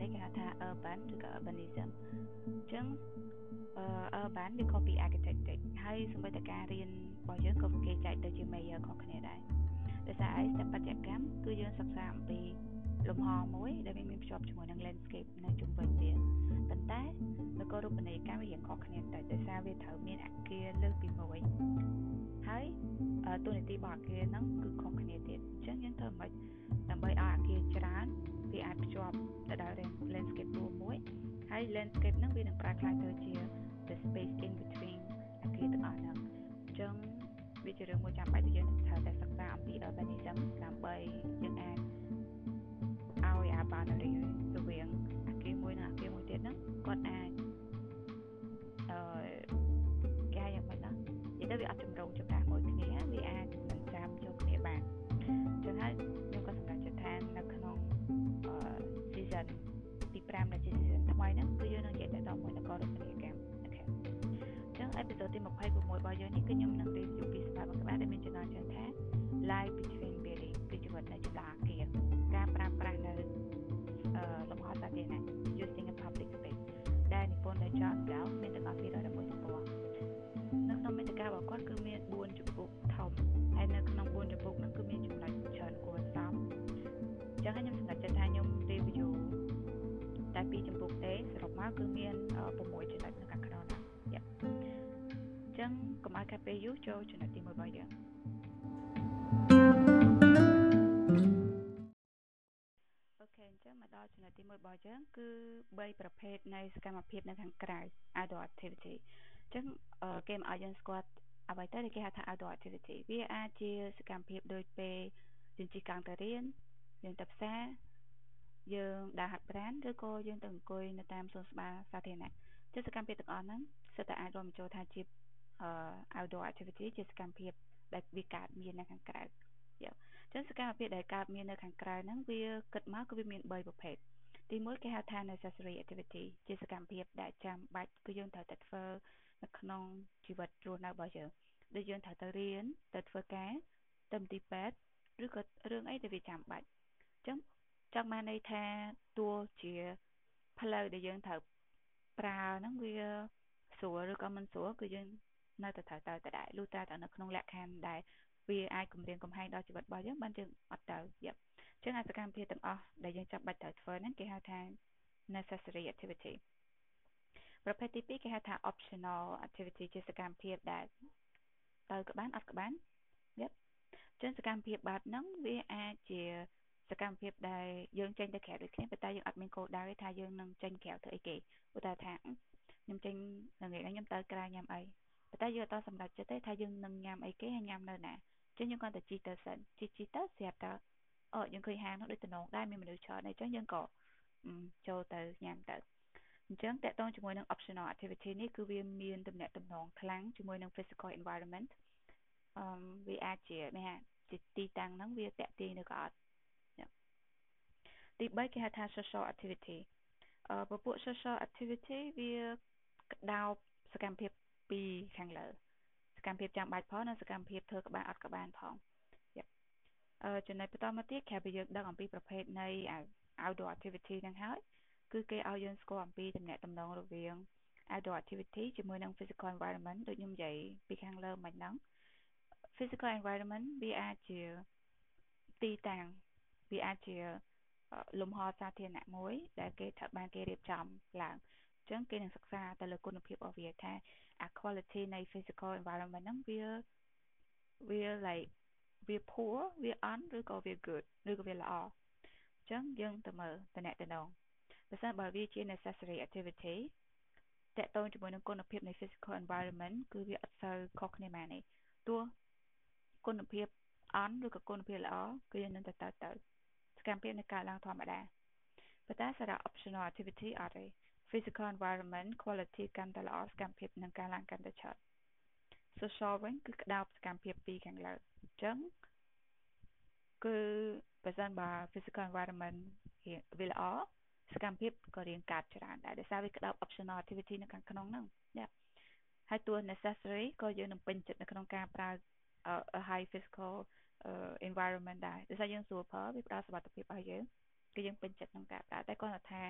ជាភាសាអង់គ្លេសគេហៅថា urban ឬក៏ urbanism អញ្ចឹង urban វាខុសពី architecture ហើយសម្បីតែការរៀនរបស់យើងក៏គេចែកទៅជា major ខុសគ្នាដែរដោយសារអីស្ថាបត្យកម្មគឺយើងសិក្សាអំពីលំហមួយដែលវាមានភ្ជាប់ជាមួយនឹង landscape នៅជុំវិញវាប៉ុន្តែនគរូបនីយកម្មវាខុសគ្នាតែដោយសារវាត្រូវមានអគារលើសពីមួយហើយទូនីតិរបស់អគារហ្នឹងគឺខុសគ្នាទៀតអញ្ចឹងយើងធ្វើមិនដើម្បីឲ្យអគារច្រើន វាអាចភ្ជាប់ទៅដល់ landscape រួមមួយហើយ landscape ហ្នឹងវានឹងប្រែក្លាយទៅជា the space in between អគារទាំងអស់ហ្នឹងអញ្ចឹងវាជារឿងមួយចាំបាច់ដែលយើងត្រូវតែសិក្សាអំពី urbanism ដើម្បីយើងអាចឲ្យអា boundary រវាងអគារមួយនិងអគារមួយទៀតហ្នឹងគាត់អាចអឺគេហៅយ៉ាងម៉េចណានិយាយទៅវាអត់ចម្រូងចម្រាសមួយគ្នាវាអាចមិនចាំចូលគ្នាបានអញ្ចឹងហើយ 5ដែលជា season ថ្មីហ្នឹងគឺយើងនឹងនិយាយទៅដល់មួយនគររូបនីយកម្មអូខេអញ្ចឹងអេពីសូតទី26របស់យើងនេះគឺខ្ញុំនឹង review ពីស្បែកមួយក្បាលដែលមានចំណងជើងថា live between building គឺជីវិតនៅចន្លោះអគារការប្រើប្រាស់នៅលំហសាធារណៈ using a public space ដែលនិពន្ធដោយ John Gall មានទាំងអស់211ទំព័រនៅក្នុងមេតិការបស់គាត់គឺមាន4ជំពូកធំហើយនៅក្នុង4ជំពូកហ្នឹងគឺមានចំណុចច្រើនគួរសមអញ្ចឹងខ្ញុំសម្រេចចិត្តថាខ្ញុំ review តែ2ជំពូកទេសរុបមកគឺមាន6ចំណុចនៅខាងក្រោមហ្នឹងយ៉ាអញ្ចឹងកុំឲ្យកាត់ពេលយូរចូលចំណុចទី1របស់យើងចឹងមកដល់ចំណុចទី1របស់យើងគឺ3ប្រភេទនៃសកម្មភាពនៅខាងក្រៅ outdoor activity អញ្ចឹងគេមកឲ្យយើងស្គាល់អ្វីទៅគេហៅថា outdoor activity វាអាចជាសកម្មភាពដូចពេលយើងជិះកង់ទៅរៀនយើងទៅផ្សារ យើងដើរហាត់ប្រាណឬក៏យើងទៅអង្គុយនៅតាមសួនច្បារសាធារណៈជាសកម្មភាពទាំងអស់ហ្នឹងសិតតែអាចរួមបញ្ចូលថាជា outdoor activity ជាសកម្មភាពដែលវាកើតមាននៅខាងក្រៅយកចឹងសកម្មភាពដែលកើតមាននៅខាងក្រៅហ្នឹងវាគិតមកគឺវាមាន3ប្រភេទទី1គេហៅថា necessary activity ជាសកម្មភាពដែលចាំបាច់គឺយើងត្រូវតែធ្វើនៅក្នុងជីវិតរស់នៅរបស់យើងដូចយើងត្រូវទៅរៀនទៅធ្វើការទៅមន្ទីរពេទ្យឬក៏រឿងអីដែលវាចាំបាច់អញ្ចឹង ចង់បានន័យថាទោះជាផ្លូវដែលយើងត្រូវប្រើហ្នឹងវាស្រួលឬក៏មិនស្រួលគឺយើងនៅតែត្រូវទៅតែដែរលុះត្រាតែនៅក្នុងលក្ខខណ្ឌដែលវាអាចគម្រាមកំហែងដល់ជីវិតរបស់យើងបានយើងអត់ទៅយ៉ាប់អញ្ចឹងអាសកម្មភាពទាំងអស់ដែលយើងចាំបាច់ត្រូវធ្វើហ្នឹងគេហៅថា necessary activity ប្រភេទទី2គេហៅថា optional activity ជាសកម្មភាពដែលទៅក៏បានអត់ក៏បានយ៉ាប់អញ្ចឹងសកម្មភាពបែបហ្នឹងវាអាចជា សកម្មភាពដែលយើងចេញទៅក្រៅដូចគ្នាប៉ុន្តែយើងអត់មានគោលដៅទេថាយើងនឹងចេញក្រៅធ្វើអីគេឧទាហរណ៍ថាខ្ញុំចេញនៅថ្ងៃនេះខ្ញុំទៅក្រៅញ៉ាំអីប៉ុន្តែយើងអត់សម្រេចចិត្តទេថាយើងនឹងញ៉ាំអីគេហើយញ៉ាំនៅណាចឹងយើងគាត់តែជីទៅសិនជីជីទៅស្រាប់តែអូយើងឃើញហាងនោះដូចតំណងដែរមានមនុស្សច្រើនអីចឹងយើងក៏ចូលទៅញ៉ាំទៅអញ្ចឹងតកតងជាមួយនឹង optional activity នេះគឺវាមានទំនាក់ទំនងខ្លាំងជាមួយនឹង physical environment អឺវាអាចជានេះហាជាទីតាំងហ្នឹងវាតេទៀងឬក៏អត់ ទី3គេហៅថា social activity អឺពពួក social activity វាក្តោបសកម្មភាពពីខាងលើសកម្មភាពចាំបាច់ផងនិងសកម្មភាពធ្វើក្បាលអត់ក្បាលផងអឺចំណុចបន្តមកទៀតក្រៅពីយើងដឹងអំពីប្រភេទនៃ outdoor activity ហ្នឹងហើយគឺគេឲ្យយើងស្គាល់អំពីតំណែងតំណងរវាង outdoor activity ជាមួយនឹង physical environment ដូចខ្ញុំនិយាយពីខាងលើមិញហ្នឹង physical environment វាអាចជាទីតាំងវាអាចជា លំហសាធារណៈមួយ ដែលគេត្រូវបានគេរៀបចំឡើងអញ្ចឹងគេនឹងសិក្សាទៅលើគុណភាពរបស់វាថាអា quality នៃ physical environment ហ្នឹងវាវា like វា poor វា on ឬក៏វា good ឬក៏វាល្អអញ្ចឹងយើងទៅមើលតំណែងតំណងបើសិនបើវាជា necessary activity តកតងជាមួយនឹងគុណភាពនៃ physical environment គឺវាអត់សូវខុសគ្នាម៉ានេះទោះគុណភាពអន់ឬក៏គុណភាពល្អគឺយើងនឹងទៅទៅទៅស កម្មភាពនៅកើតឡើងធម្មតា ប៉ុន្តែសារៈ optional activity អត់ទេ physical environment quality កាន់តែល្អសកម្មភាពនឹងការឡើងកាន់តែច្រើន social វិញគឺក្តោបសកម្មភាពពីរខាងលើអញ្ចឹងគឺបើសិនបើ physical environment វាល្អសកម្មភាពក៏រៀងកើតច្រើនដែរដោយសារវាក្តោប optional activity នៅខាងក្នុងហ្នឹងណាហើយតួ necessary ក៏យើងនឹងពេញចិត្តនៅក្នុងការប្រើ high physical environment ដែរដោយសារយើងស្រួលប្រើវាផ្ដល់សុវត្ថិភាពឲ្យយើងគឺយើងពេញចិត្តក្នុងការប្រើតែគាត់ថា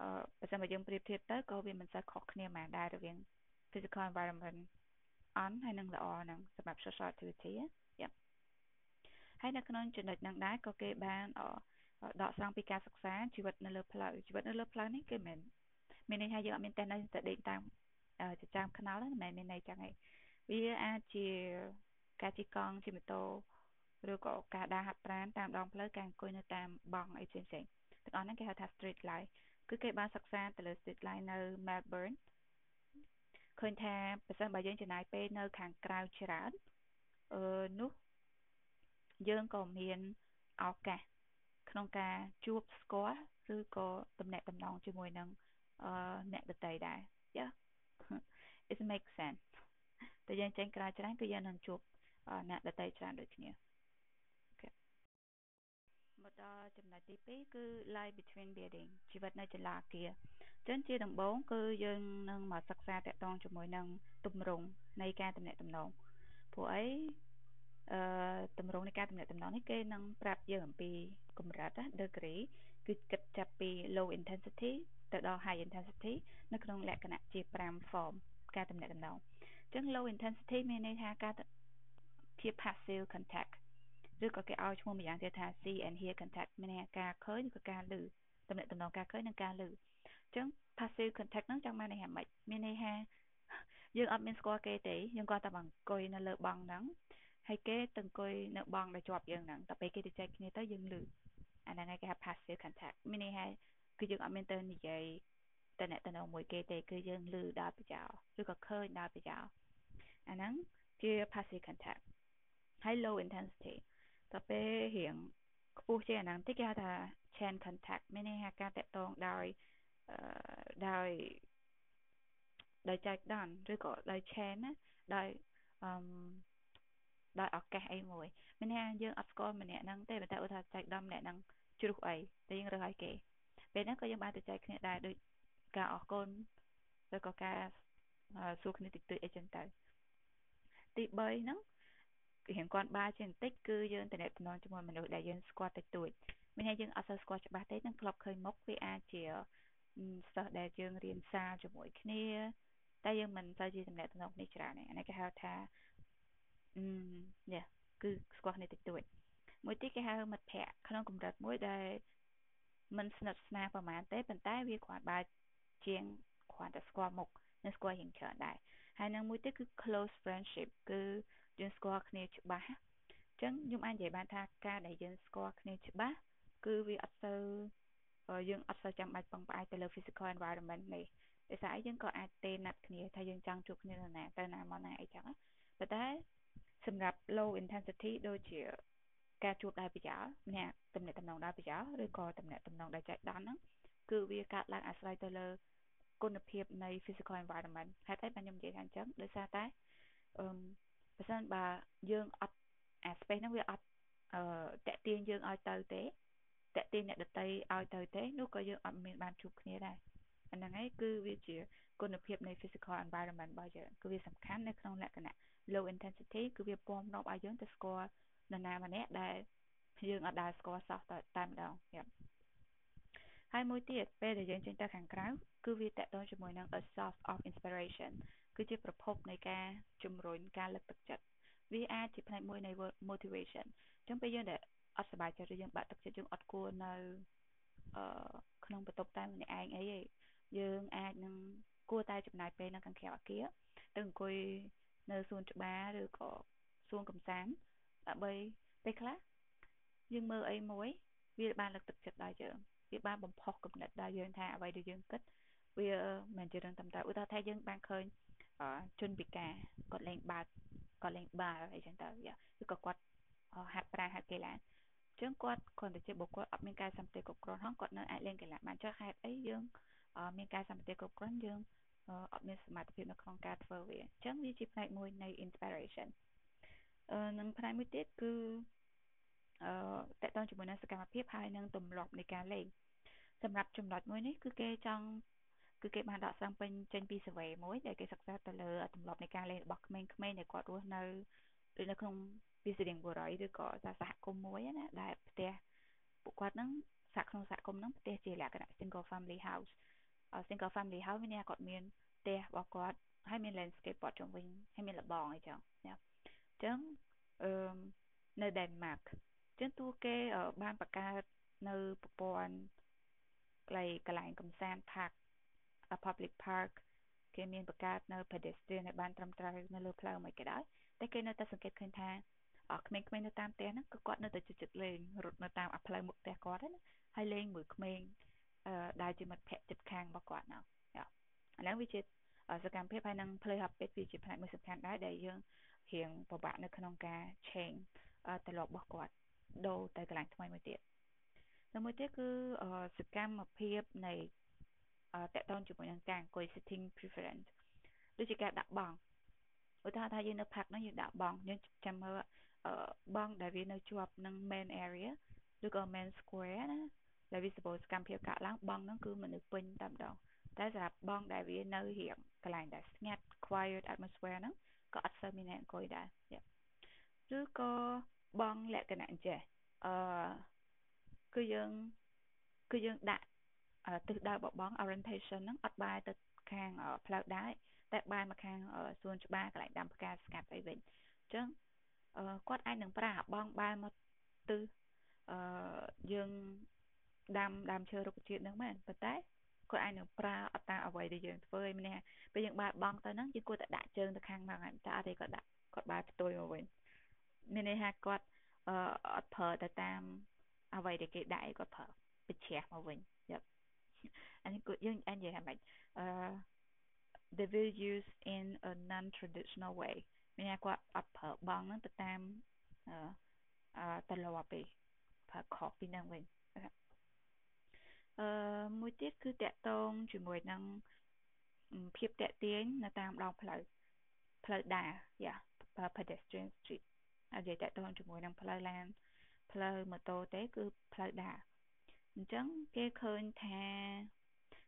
អឺបើសិនបើយើងប្រៀបធៀបទៅក៏វាមិនសូវខុសគ្នាប៉ុន្មានដែររវាង physical environment on ហើយនិងល្អហ្នឹងសម្រាប់ social activity យ៉ាហើយនៅក្នុងចំណុចហ្នឹងដែរក៏គេបានដកស្រង់ពីការសិក្សាជីវិតនៅលើផ្លូវជីវិតនៅលើផ្លូវនេះគឺមិនមានន័យថាយើងអត់មានតែនៅតែដេកតាមចិញ្ចើមថ្នល់ហ្នឹងមិនមែនមានន័យចឹងទេវាអាចជាការជិះកង់ជិះម៉ូតូ ឬក៏ការដើរហាត់ប្រាណតាមដងផ្លូវការអង្គុយនៅតាមបង់អីផ្សេងផ្សេងទាំងអស់ហ្នឹងគេហៅថា street life គឺគេបានសិក្សាទៅលើ street life នៅ Melbourne ឃើញថាបើសិនបើយើងចំណាយពេលនៅខាងក្រៅច្រើនអឺនោះយើងក៏មានឱកាសក្នុងការជួបស្គាល់ឬក៏តំណែងតំណងជាមួយនឹងអឺអ្នកដតីដែរ Yeah it makes sense តែយើងចេញក្រៅច្រើនគឺយើងនឹងជួបអ្នកដតីច្រើនដូចគ្នា មកដល់ចំណុចទី2គឺ life between building ជីវិតនៅចន្លោះអគារចឹងជាដំបូងគឺយើងនឹងមកសិក្សាតកតងជាមួយនឹងទម្រង់នៃការតំណាក់តំណងព្រោះអីអឺទម្រង់នៃការតំណាក់តំណងនេះគេនឹងប្រាប់យើងអំពីកម្រិត degree គឺគិតចាប់ពី low intensity ទៅដល់ high intensity នៅក្នុងលក្ខណៈជា5 form ការតំណាក់តំណងអញ្ចឹង low intensity មានន័យថាការជា passive contact ឬក៏គេឲ្យឈ្មោះម្យ៉ាងទៀតថា see and hear contact មានន័យថាការឃើញឬក៏ការឮតំណាក់តំណងការឃើញនិងការឮអញ្ចឹង passive contact ហ្នឹងចង់បានន័យថាម៉េចមានន័យថាយើងអត់មានស្គាល់គេទេយើងគាត់តែអង្គុយនៅលើបង់ហ្នឹងហើយគេទៅអង្គុយនៅបង់ដែលជាប់យើងហ្នឹងតែពេលគេទៅចែកគ្នាទៅយើងឮអាហ្នឹងគេហៅ passive contact មានន័យថាគឺយើងអត់មានទៅនិយាយតំណែងមួយគេទេគឺយើងឮដល់ប្រយោឬក៏ឃើញដល់ប្រយោអាហ្នឹងជា passive contact ហើយ low intensity ទៅពេលរៀងខ្ពស់ជាងអាហ្នឹងតិចគេហៅថា chain contact មានន័យថាការតកតងដោយដោយដោយចែកដន្យឬក៏ដោយ chain ណាដោយអឺដោយឱកាសអីមួយមានថាយើងអត់ស្គាល់ម្នាក់ហ្នឹងទេប៉ុន្តែឧទាហរណ៍ចែកដំម្នាក់ហ្នឹងជ្រុះអីតែយើងរើសឲ្យគេពេលហ្នឹងក៏យើងបានទៅចែកគ្នាដែរដូចការអរគុណឬក៏ការសួរគ្នាតិចតួចអីចឹងទៅទី3ហ្នឹង រៀងគាត់បាជាងបន្តិចគឺយើងតំណែងជាមួយមនុស្សដែលយើងស្គាល់តិចតួចមានថាយើងអត់សូវស្គាល់ច្បាស់ទេនឹងធ្លាប់ឃើញមុខវាអាចជាសិស្សដែលយើងរៀនសារជាមួយគ្នាតែយើងមិនសូវជាតំណែងតំណងនេះច្រើនទេអានេះគេហៅថាអឺនេះគឺស្គាល់គ្នាតិចតួចមួយទៀតគេហៅមិត្តភ័ក្តិក្នុងកម្រិតមួយដែលមិនស្និទ្ធស្នាលប្រហែលទេប៉ុន្តែវាគ្រាន់បើជាងគ្រាន់តែស្គាល់មុខនិងស្គាល់រៀងច្រើនដែរហើយនឹងមួយទៀតគឺ close friendship គឺ យើងស្គាល់គ្នាច្បាស់អញ្ចឹងខ្ញុំអាចនិយាយបានថាការដែលយើងស្គាល់គ្នាច្បាស់គឺវាអត់ទៅយើងអត់សូវចាំបាច់ពឹងផ្អែកទៅលើ physical environment នេះដោយសារអីយើងក៏អាចទេណាត់គ្នាថាយើងចង់ជួបគ្នានៅណាទៅណាមកណាអីចឹងប៉ុន្តែសម្រាប់ low intensity ដូចជាការជួបដោយប្រយោលអ្នកតំណែងតំណងដោយប្រយោលឬក៏តំណែងតំណងដោយចែកដន្យហ្នឹងគឺវាកាត់ឡើងអាស្រ័យទៅលើគុណភាពនៃ physical environment ហេតុអីបានខ្ញុំនិយាយថាអញ្ចឹងដោយសារតែអឺ បើសិនបើយើងអត់អា space ហ្នឹងវាអត់អឺតាក់ទាញយើងឲ្យទៅទេតាក់ទាញអ្នកដតីឲ្យទៅទេនោះក៏យើងអត់មានបានជួបគ្នាដែរអាហ្នឹងហើយគឺវាជាគុណភាពនៃ physical environment របស់យើងគឺវាសំខាន់នៅក្នុងលក្ខណៈ low intensity គឺវាពំនាំឲ្យយើងទៅស្គាល់នរណាម្នាក់ដែលយើងអត់ដែលស្គាល់សោះតែម្ដងយ៉ាហើយមួយទៀតពេលដែលយើងចេញទៅខាងក្រៅគឺវាតកតងជាមួយនឹង a source of inspiration គឺជាប្រភពនៃការជំរុញការលើកទឹកចិត្តវាអាចជាផ្នែកមួយនៃ motivation អញ្ចឹងពេលយើងដែលអត់សប្បាយចិត្តឬយើងបាក់ទឹកចិត្តយើងអត់គួរនៅអឺក្នុងបន្ទប់តែម្នាក់ឯងអីទេយើងអាចនឹងគួរតែចំណាយពេលនៅខាងក្រៅអគារទៅអង្គុយនៅសួនច្បារឬក៏សួនកំសាន្តដើម្បីពេលខ្លះយើងមើលអីមួយវាបានលើកទឹកចិត្តដល់យើងវាបានបំផុសគំនិតដល់យើងថាអ្វីដែលយើងគិតវាមិនជារឿងតាមតើឧទាហរណ៍ថាយើងបានឃើញ ជនពិការគាត់លេងបាល់គាត់លេងបាល់អីចឹងទៅឬក៏គាត់ហាត់ប្រាណហាត់កីឡាអញ្ចឹងគាត់គ្រាន់តែជាបុគ្គលអត់មានកាយសម្បទាគ្រប់គ្រាន់ហ្នឹងគាត់នៅអាចលេងកីឡាបានចុះហេតុអីយើងមានកាយសម្បទាគ្រប់គ្រាន់យើងអត់មានសមត្ថភាពនៅក្នុងការធ្វើវាអញ្ចឹងវាជាផ្នែកមួយនៃ inspiration អឺនិងផ្នែកមួយទៀតគឺអឺតកតងជាមួយនឹងសកម្មភាពហើយនឹងទម្លាប់នៃការលេងសម្រាប់ចំណុចមួយនេះគឺគេចង់ គឺគេបានដកស្រង់ពេញចេញពី survey មួយដែលគេសិក្សាទៅលើទម្លាប់នៃការលេងរបស់ក្មេងៗដែលគាត់រស់នៅឬនៅក្នុងវាសរៀងបុរីឬក៏សហគមន៍មួយណាដែលផ្ទះពួកគាត់ហ្នឹងសហក្នុងសហគមន៍ហ្នឹងផ្ទះជាលក្ខណៈ single family house single family house មានគាត់មានផ្ទះរបស់គាត់ហើយមាន landscape ព័ទ្ធជុំវិញហើយមានលបងអីចឹងណាអញ្ចឹងអឺនៅដែនម៉ាកអញ្ចឹងទោះគេបានបង្កើតនៅប្រព័ន្ធកន្លែងកន្លែងកំសាន្ត park public park គេមានបង្កើតនៅ pedestrian ឲ្យបានត្រឹមត្រូវនៅលើផ្លូវមួយក៏ដោយតែគេនៅតែសង្កេតឃើញថាក្មេងៗនៅតាមផ្ទះហ្នឹងគឺគាត់នៅតែជិតលេងរត់នៅតាមផ្លូវមុខផ្ទះគាត់ហ្នឹងហើយលេងមួយក្មេងអឺដែលជាមិត្តភក្តិជិតខាងរបស់គាត់ហ្នឹងអាហ្នឹងវាជាសកម្មភាពហើយនឹងផ្លូវហប់ពេកវាជាផ្នែកមួយសំខាន់ដែរដែលយើងរៀងពិបាកនៅក្នុងការ change ទម្លាប់របស់គាត់ដូរទៅកន្លែងថ្មីមួយទៀតហើយមួយទៀតគឺសកម្មភាពនៃ តកតងជាមួយនឹងការអង្គុយ sitting preference ដូចជាការដាក់បង់ឧទាហរណ៍ថាយើងនៅផាក់ហ្នឹងយើងដាក់បង់យើងចាំមើលបង់ដែលវានៅជាប់នឹង main area ឬក៏ main square ណាដែលវា suppose កម្មភាពកាក់ឡើងបង់ហ្នឹងគឺមនុស្សពេញតែម្ដងតែសម្រាប់បង់ដែលវានៅរៀងកន្លែងដែលស្ងាត់ quiet atmosphere ហ្នឹងក៏អត់សូវមានអ្នកអង្គុយដែរឬក៏បងលក្ខណៈអញ្ចេះអឺគឺយើងគឺយើងដាក់ ទិសដៅបបង orientation ហ្នឹងអត់បែរទៅខាងផ្លូវដែរតែបែរមកខាងសួនច្បារកន្លែងដាំផ្កាស្កាត់អីវិញអញ្ចឹងគាត់អាចនឹងប្រើអាបងបែរមកទិសអឺយើងដាំដើមឈើរុក្ខជាតិហ្នឹងមែនប៉ុន្តែគាត់អាចនឹងប្រើអត្តាអ្វីដែលយើងធ្វើឲ្យម្នាក់ពេលយើងបើកបង់ទៅហ្នឹងយើងគួរតែដាក់ជើងទៅខាងហ្នឹងហើយតែអត់ទេគាត់ដាក់គាត់បើកផ្ទុយមកវិញមានន័យថាគាត់អឺអត់ប្រើទៅតាមអ្វីដែលគេដាក់ឲ្យគាត់ប្រើបញ្ជ្រះមកវិញ យ៉ាប់អានេះគាត់យើងអាចនិយាយថាម៉េចអឺ they will use in a non traditional way មានថាគាត់អត់ប្រើបង់ហ្នឹងទៅតាមអឺអឺតលាប់ទេប្រើខុសពីហ្នឹងវិញអឺមួយទៀតគឺតកតងជាមួយនឹងភាពតេទៀងនៅតាមដងផ្លូវផ្លូវដើរយ៉ា pedestrian street ហើយនិយាយតកតងជាមួយនឹងផ្លូវឡានផ្លូវម៉ូតូទេគឺផ្លូវដើរ អញ្ចឹងគេឃើញថា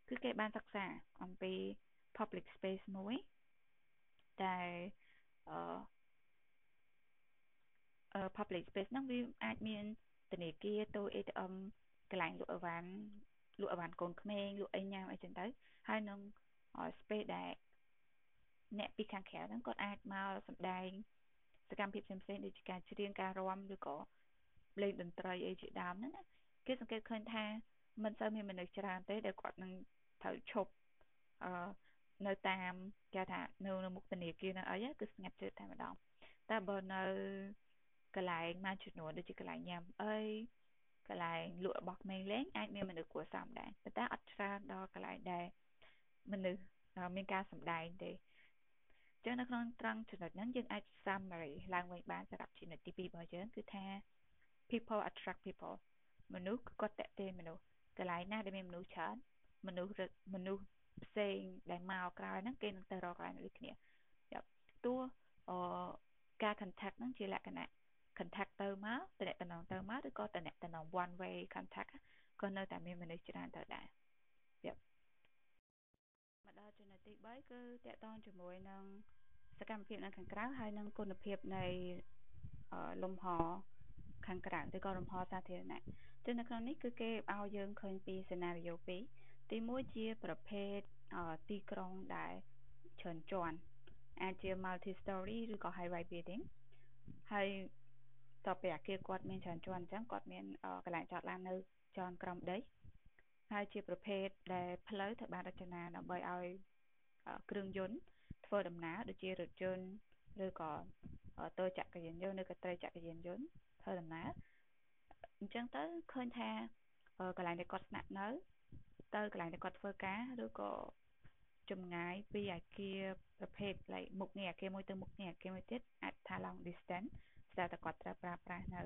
គឺគេបានសិក្សាអំពី public space មួយដែលអឺ public space ហ្នឹងវាអាចមានធនាគារតូ ATM កន្លែងលក់អីវ៉ាន់លក់អីវ៉ាន់កូនក្មេងលក់អីញ៉ាំអីចឹងទៅហើយនឹង space ដែលអ្នកពីខាងក្រៅហ្នឹងគាត់អាចមកសម្ដែងសកម្មភាពផ្សេងៗដូចជាការច្រៀងការរាំឬក៏លេងតន្ត្រីអីជាដើមហ្នឹងណា គេសង្កេតឃើញថាមិនសូវមានមនុស្សច្រើនទេដែលគាត់នឹងត្រូវឈប់អឺនៅតាមគេថានៅនៅមុខធនាគារនៅអីគឺស្ងាត់ជឿតែម្ដងតែបើនៅកន្លែងមួយចំនួនដូចជាកន្លែងញ៉ាំអីកន្លែងលក់របស់ក្មេងលេងអាចមានមនុស្សគួរសមដែរប៉ុន្តែអត់ច្រើនដល់កន្លែងដែលមនុស្សមានការសម្ដែងទេចឹងនៅក្នុងត្រង់ចំណុចហ្នឹងយើងអាច summary ឡើងវិញបានសម្រាប់ចំណុចទី2របស់យើងគឺថា people attract people មនុស្សគាត់តេទេមនុស្សកន្លែងណាដែលមានមនុស្សច្រើនមនុស្សមនុស្សផ្សេងដែលមកក្រោយហ្នឹងគេនឹងទៅរកកន្លែងដូចគ្នាទោះអការ contact ហ្នឹងជាលក្ខណៈ contact ទៅមកតំណតំណងទៅមកឬក៏តំណតំណង one way contact ក៏នៅតែមានមនុស្សច្រើនទៅដែរយ៉ាប់មកដល់ចំណុចទី3គឺតកតងជាមួយនឹងសកម្មភាពនៅខាងក្រៅហើយនិងគុណភាពនៃលំហខាងក្រៅឬក៏លំហសាធារណៈ ចឹងនៅក្នុងនេះគឺគេឲ្យយើងឃើញពីសេណារីយ៉ូ2ទី1ជាប្រភេទទីក្រុងដែលច្រើនជាន់អាចជា multi story ឬក៏ high rise building ហើយតទៅអាគារគាត់មានច្រើនជាន់អញ្ចឹងគាត់មានកន្លែងចតឡាននៅជាន់ក្រោមដីហើយជាប្រភេទដែលផ្លូវត្រូវបានរចនាដើម្បីឲ្យគ្រឿងយន្តធ្វើដំណើរដូចជារថយន្តឬក៏តូចក្រយានយន្តឬក៏ត្រីចក្រយានយន្តធ្វើដំណើរ អញ្ចឹងទៅឃើញថាកន្លែងដែលគាត់ស្នាក់នៅ ទៅកន្លែងដែលគាត់ធ្វើការឬក៏ចម្ងាយពីអាគារប្រភេទ like មុខនេះអាគារមួយទៅមុខនេះអាគារមួយទៀតអាចថា long distance ស្រាប់តែគាត់ត្រូវប្រើប្រាស់នៅ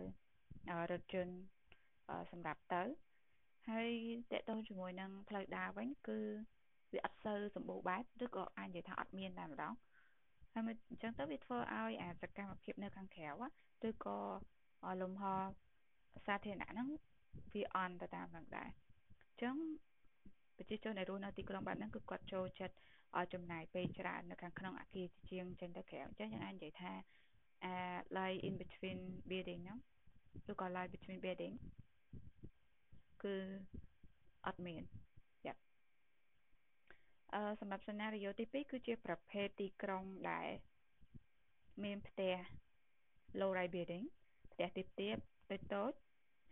រថយន្តសម្រាប់ទៅហើយតកតងជាមួយនឹងផ្លូវដើរវិញគឺវាអត់សូវសម្បូរបែបឬក៏អាចនិយាយថាអត់មានតែម្ដងហើយអញ្ចឹងទៅវាធ្វើឲ្យអាសកម្មភាពនៅខាងក្រៅឬក៏លំហ សាធារណៈហ្នឹងវាអន់ទៅតាមហ្នឹងដែរអញ្ចឹងប្រជាជនដែលរស់នៅទីក្រុងបែបហ្នឹងគឺគាត់ចូលចិត្តឲ្យចំណាយពេលច្រើននៅខាងក្នុងអាគារជាងចេញទៅក្រៅអញ្ចឹងយើងអាចនិយាយថា uh, lie in between building ហ្នឹងឬក៏ lie between building គឺអត់មានយ៉ាអឺសម្រាប់ scenario ទី2គឺជាប្រភេទទីក្រុងដែលមានផ្ទះ low rise building ផ្ទះទាបទាប តូចតូច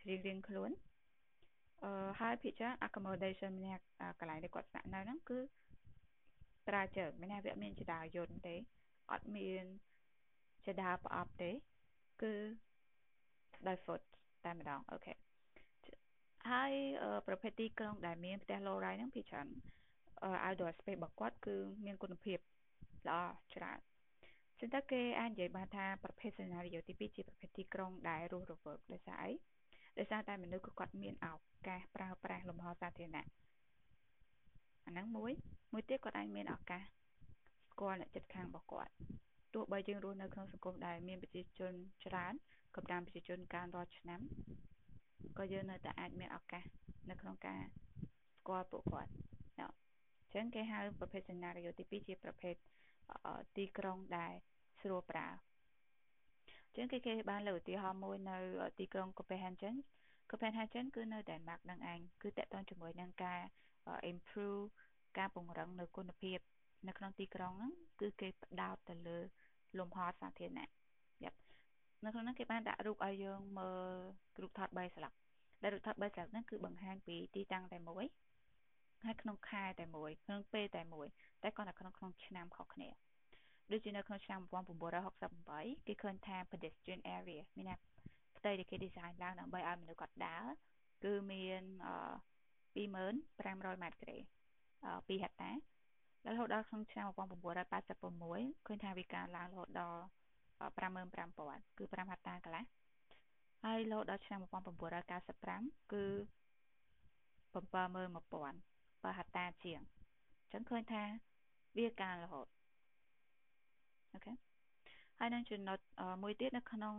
រៀងរៀងខ្លួនអឺហើយភាគច្រើន accommodation ម្នាក់កន្លែងដែលគាត់ស្នាក់នៅហ្នឹងគឺត្រាជើងមានថាវាអត់មានចដាយន្តទេអត់មានចដាប្រអប់ទេ គឺដោយ foot តែម្ដងអូខេហើយប្រភេទទីក្រុងដែលមានផ្ទះ low rise ហ្នឹងភាគច្រើន outdoor space របស់គាត់គឺមានគុណភាពល្អច្រើន ចឹងទៅគេអាចនិយាយបានថាប្រភេទ scenario ទី2ជាប្រភេទទីក្រុងដែលរស់រវើកដោយសារអីដោយសារតែមនុស្សគឺគាត់មានឱកាសប្រើប្រាស់លំហសាធារណៈអាហ្នឹងមួយមួយទៀតគាត់អាចមានឱកាសស្គាល់អ្នកជិតខាងរបស់គាត់ទោះបីយើងរស់នៅក្នុងសង្គមដែលមានប្រជាជនច្រើនកម្រិតប្រជាជនកើនរាល់ឆ្នាំក៏យើងនៅតែអាចមានឱកាសនៅក្នុងការស្គាល់ពួកគាត់អញ្ចឹងគេហៅប្រភេទ scenario ទី2ជាប្រភេទទីក្រុងដែល ស្រួលប្រើចឹងគេគេបានលើកឧទាហរណ៍មួយនៅទីក្រុង Copenhagen Copenhagen គឺនៅ Denmark នឹងឯងគឺតកតងជាមួយនឹងការ improve ការពង្រឹងនៅគុណភាព នៅក្នុងទីក្រុងហ្នឹងគឺគេផ្ដោតទៅលើលំហសាធារណៈយ៉ាប់នៅក្នុងហ្នឹងគេបានដាក់រូបឲ្យយើងមើលរូបថត3ស្លាកដែលរូបថត3ស្លាកហ្នឹងគឺបង្ហាញពីទីតាំងតែមួយហើយក្នុងខែតែមួយក្នុងពេលតែមួយតែគាត់តែក្នុងក្នុងឆ្នាំខុសគ្នា ដូចជានៅក្នុងឆ្នាំ1968គេឃើញថា pedestrian area មានថាផ្ទៃដែលគេ design ឡើងដើម្បីឲ្យមនុស្សគាត់ដើរគឺមាន2500ម៉ែត្រក្រេ2ហិកតារហូតដល់ក្នុងឆ្នាំ1986ឃើញថាវាកើនឡើងរហូតដល់55000គឺ5ហិកតាកន្លះហើយរហូតដល់ឆ្នាំ1995គឺ71000បើហិកតាជាងអញ្ចឹងឃើញថាវាកើនរហូត អូខេហើយនឹងចំណុចមួយទៀតនៅក្នុង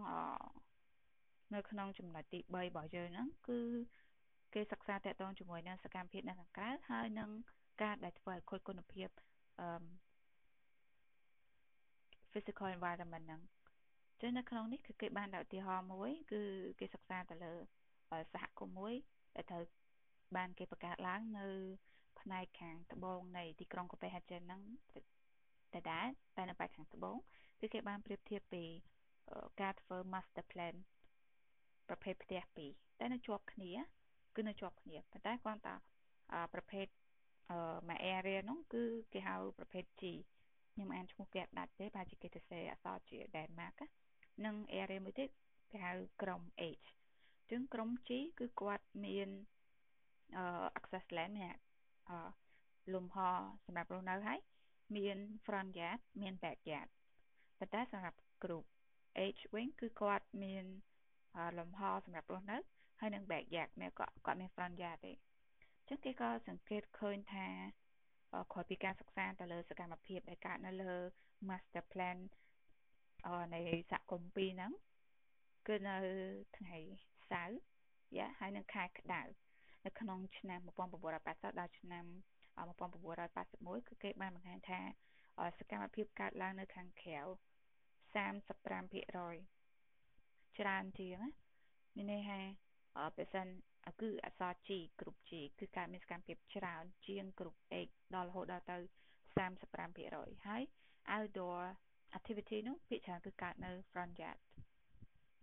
នៅក្នុងចំណុចទី3របស់យើងហ្នឹងគឺគេសិក្សាតកតងជាមួយនឹងសកម្មភាពនៅខាងក្រៅហើយនឹងការដែលធ្វើឲ្យខូចគុណភាពអឺ physical environment ហ្នឹងចឹងនៅក្នុងនេះគឺគេបានដាក់ឧទាហរណ៍មួយ គឺគេសិក្សាទៅលើសហគមន៍មួយដែលត្រូវបានគេបង្កើតឡើងនៅផ្នែកខាងត្បូងនៃទីក្រុងកូពេហាជិនហ្នឹង តែដែរតែនៅផ្នែកខាងត្បូងគឺគេបានប្រៀបធៀបពីការធ្វើ master plan ប្រភេទផ្ទះពីរតែនៅជាប់គ្នា គឺនៅជាប់គ្នាប៉ុន្តែគាត់ថាប្រភេទមួយ area ហ្នឹងគឺគេហៅប្រភេទ G ខ្ញុំអានឈ្មោះគេអត់ដាច់ទេប្រហែលជាគេទៅសេអក្សរជា Denmark និង area មួយទៀតគេហៅក្រុម H អញ្ចឹងក្រុម G គឺគាត់មាន access land មានលំហសម្រាប់រស់នៅហើយ មាន front yard មាន back yard ប៉ុន្តែសម្រាប់ group H វិញគឺគាត់មានលំហសម្រាប់រស់នៅ ហើយនឹង back yard មានគាត់គាត់មាន front yard ទេអញ្ចឹងគេក៏សង្កេតឃើញថាក្រោយពីការសិក្សាទៅលើសកម្មភាពដែលកើតនៅលើ master plan នៃសហគមន៍ពីរហ្នឹងគឺនៅថ្ងៃសៅរ៍យ៉ាហើយនឹងខែក្តៅនៅក្នុងឆ្នាំ1980ដល់ឆ្នាំ 1981គឺគេបានបង្ហាញថាសកម្មភាពកើតឡើងនៅខាងក្រៅ35%ច្រើនជាងមានន័យថាបើសិនគឺអក្សរ G គ្រប់ G គឺកើតមានសកម្មភាពច្រើនជាងគ្រប់ X ដល់រហូតដល់ទៅ35%ហើយ outdoor activity នោះភាគច្រើនគឺកើតនៅ front yard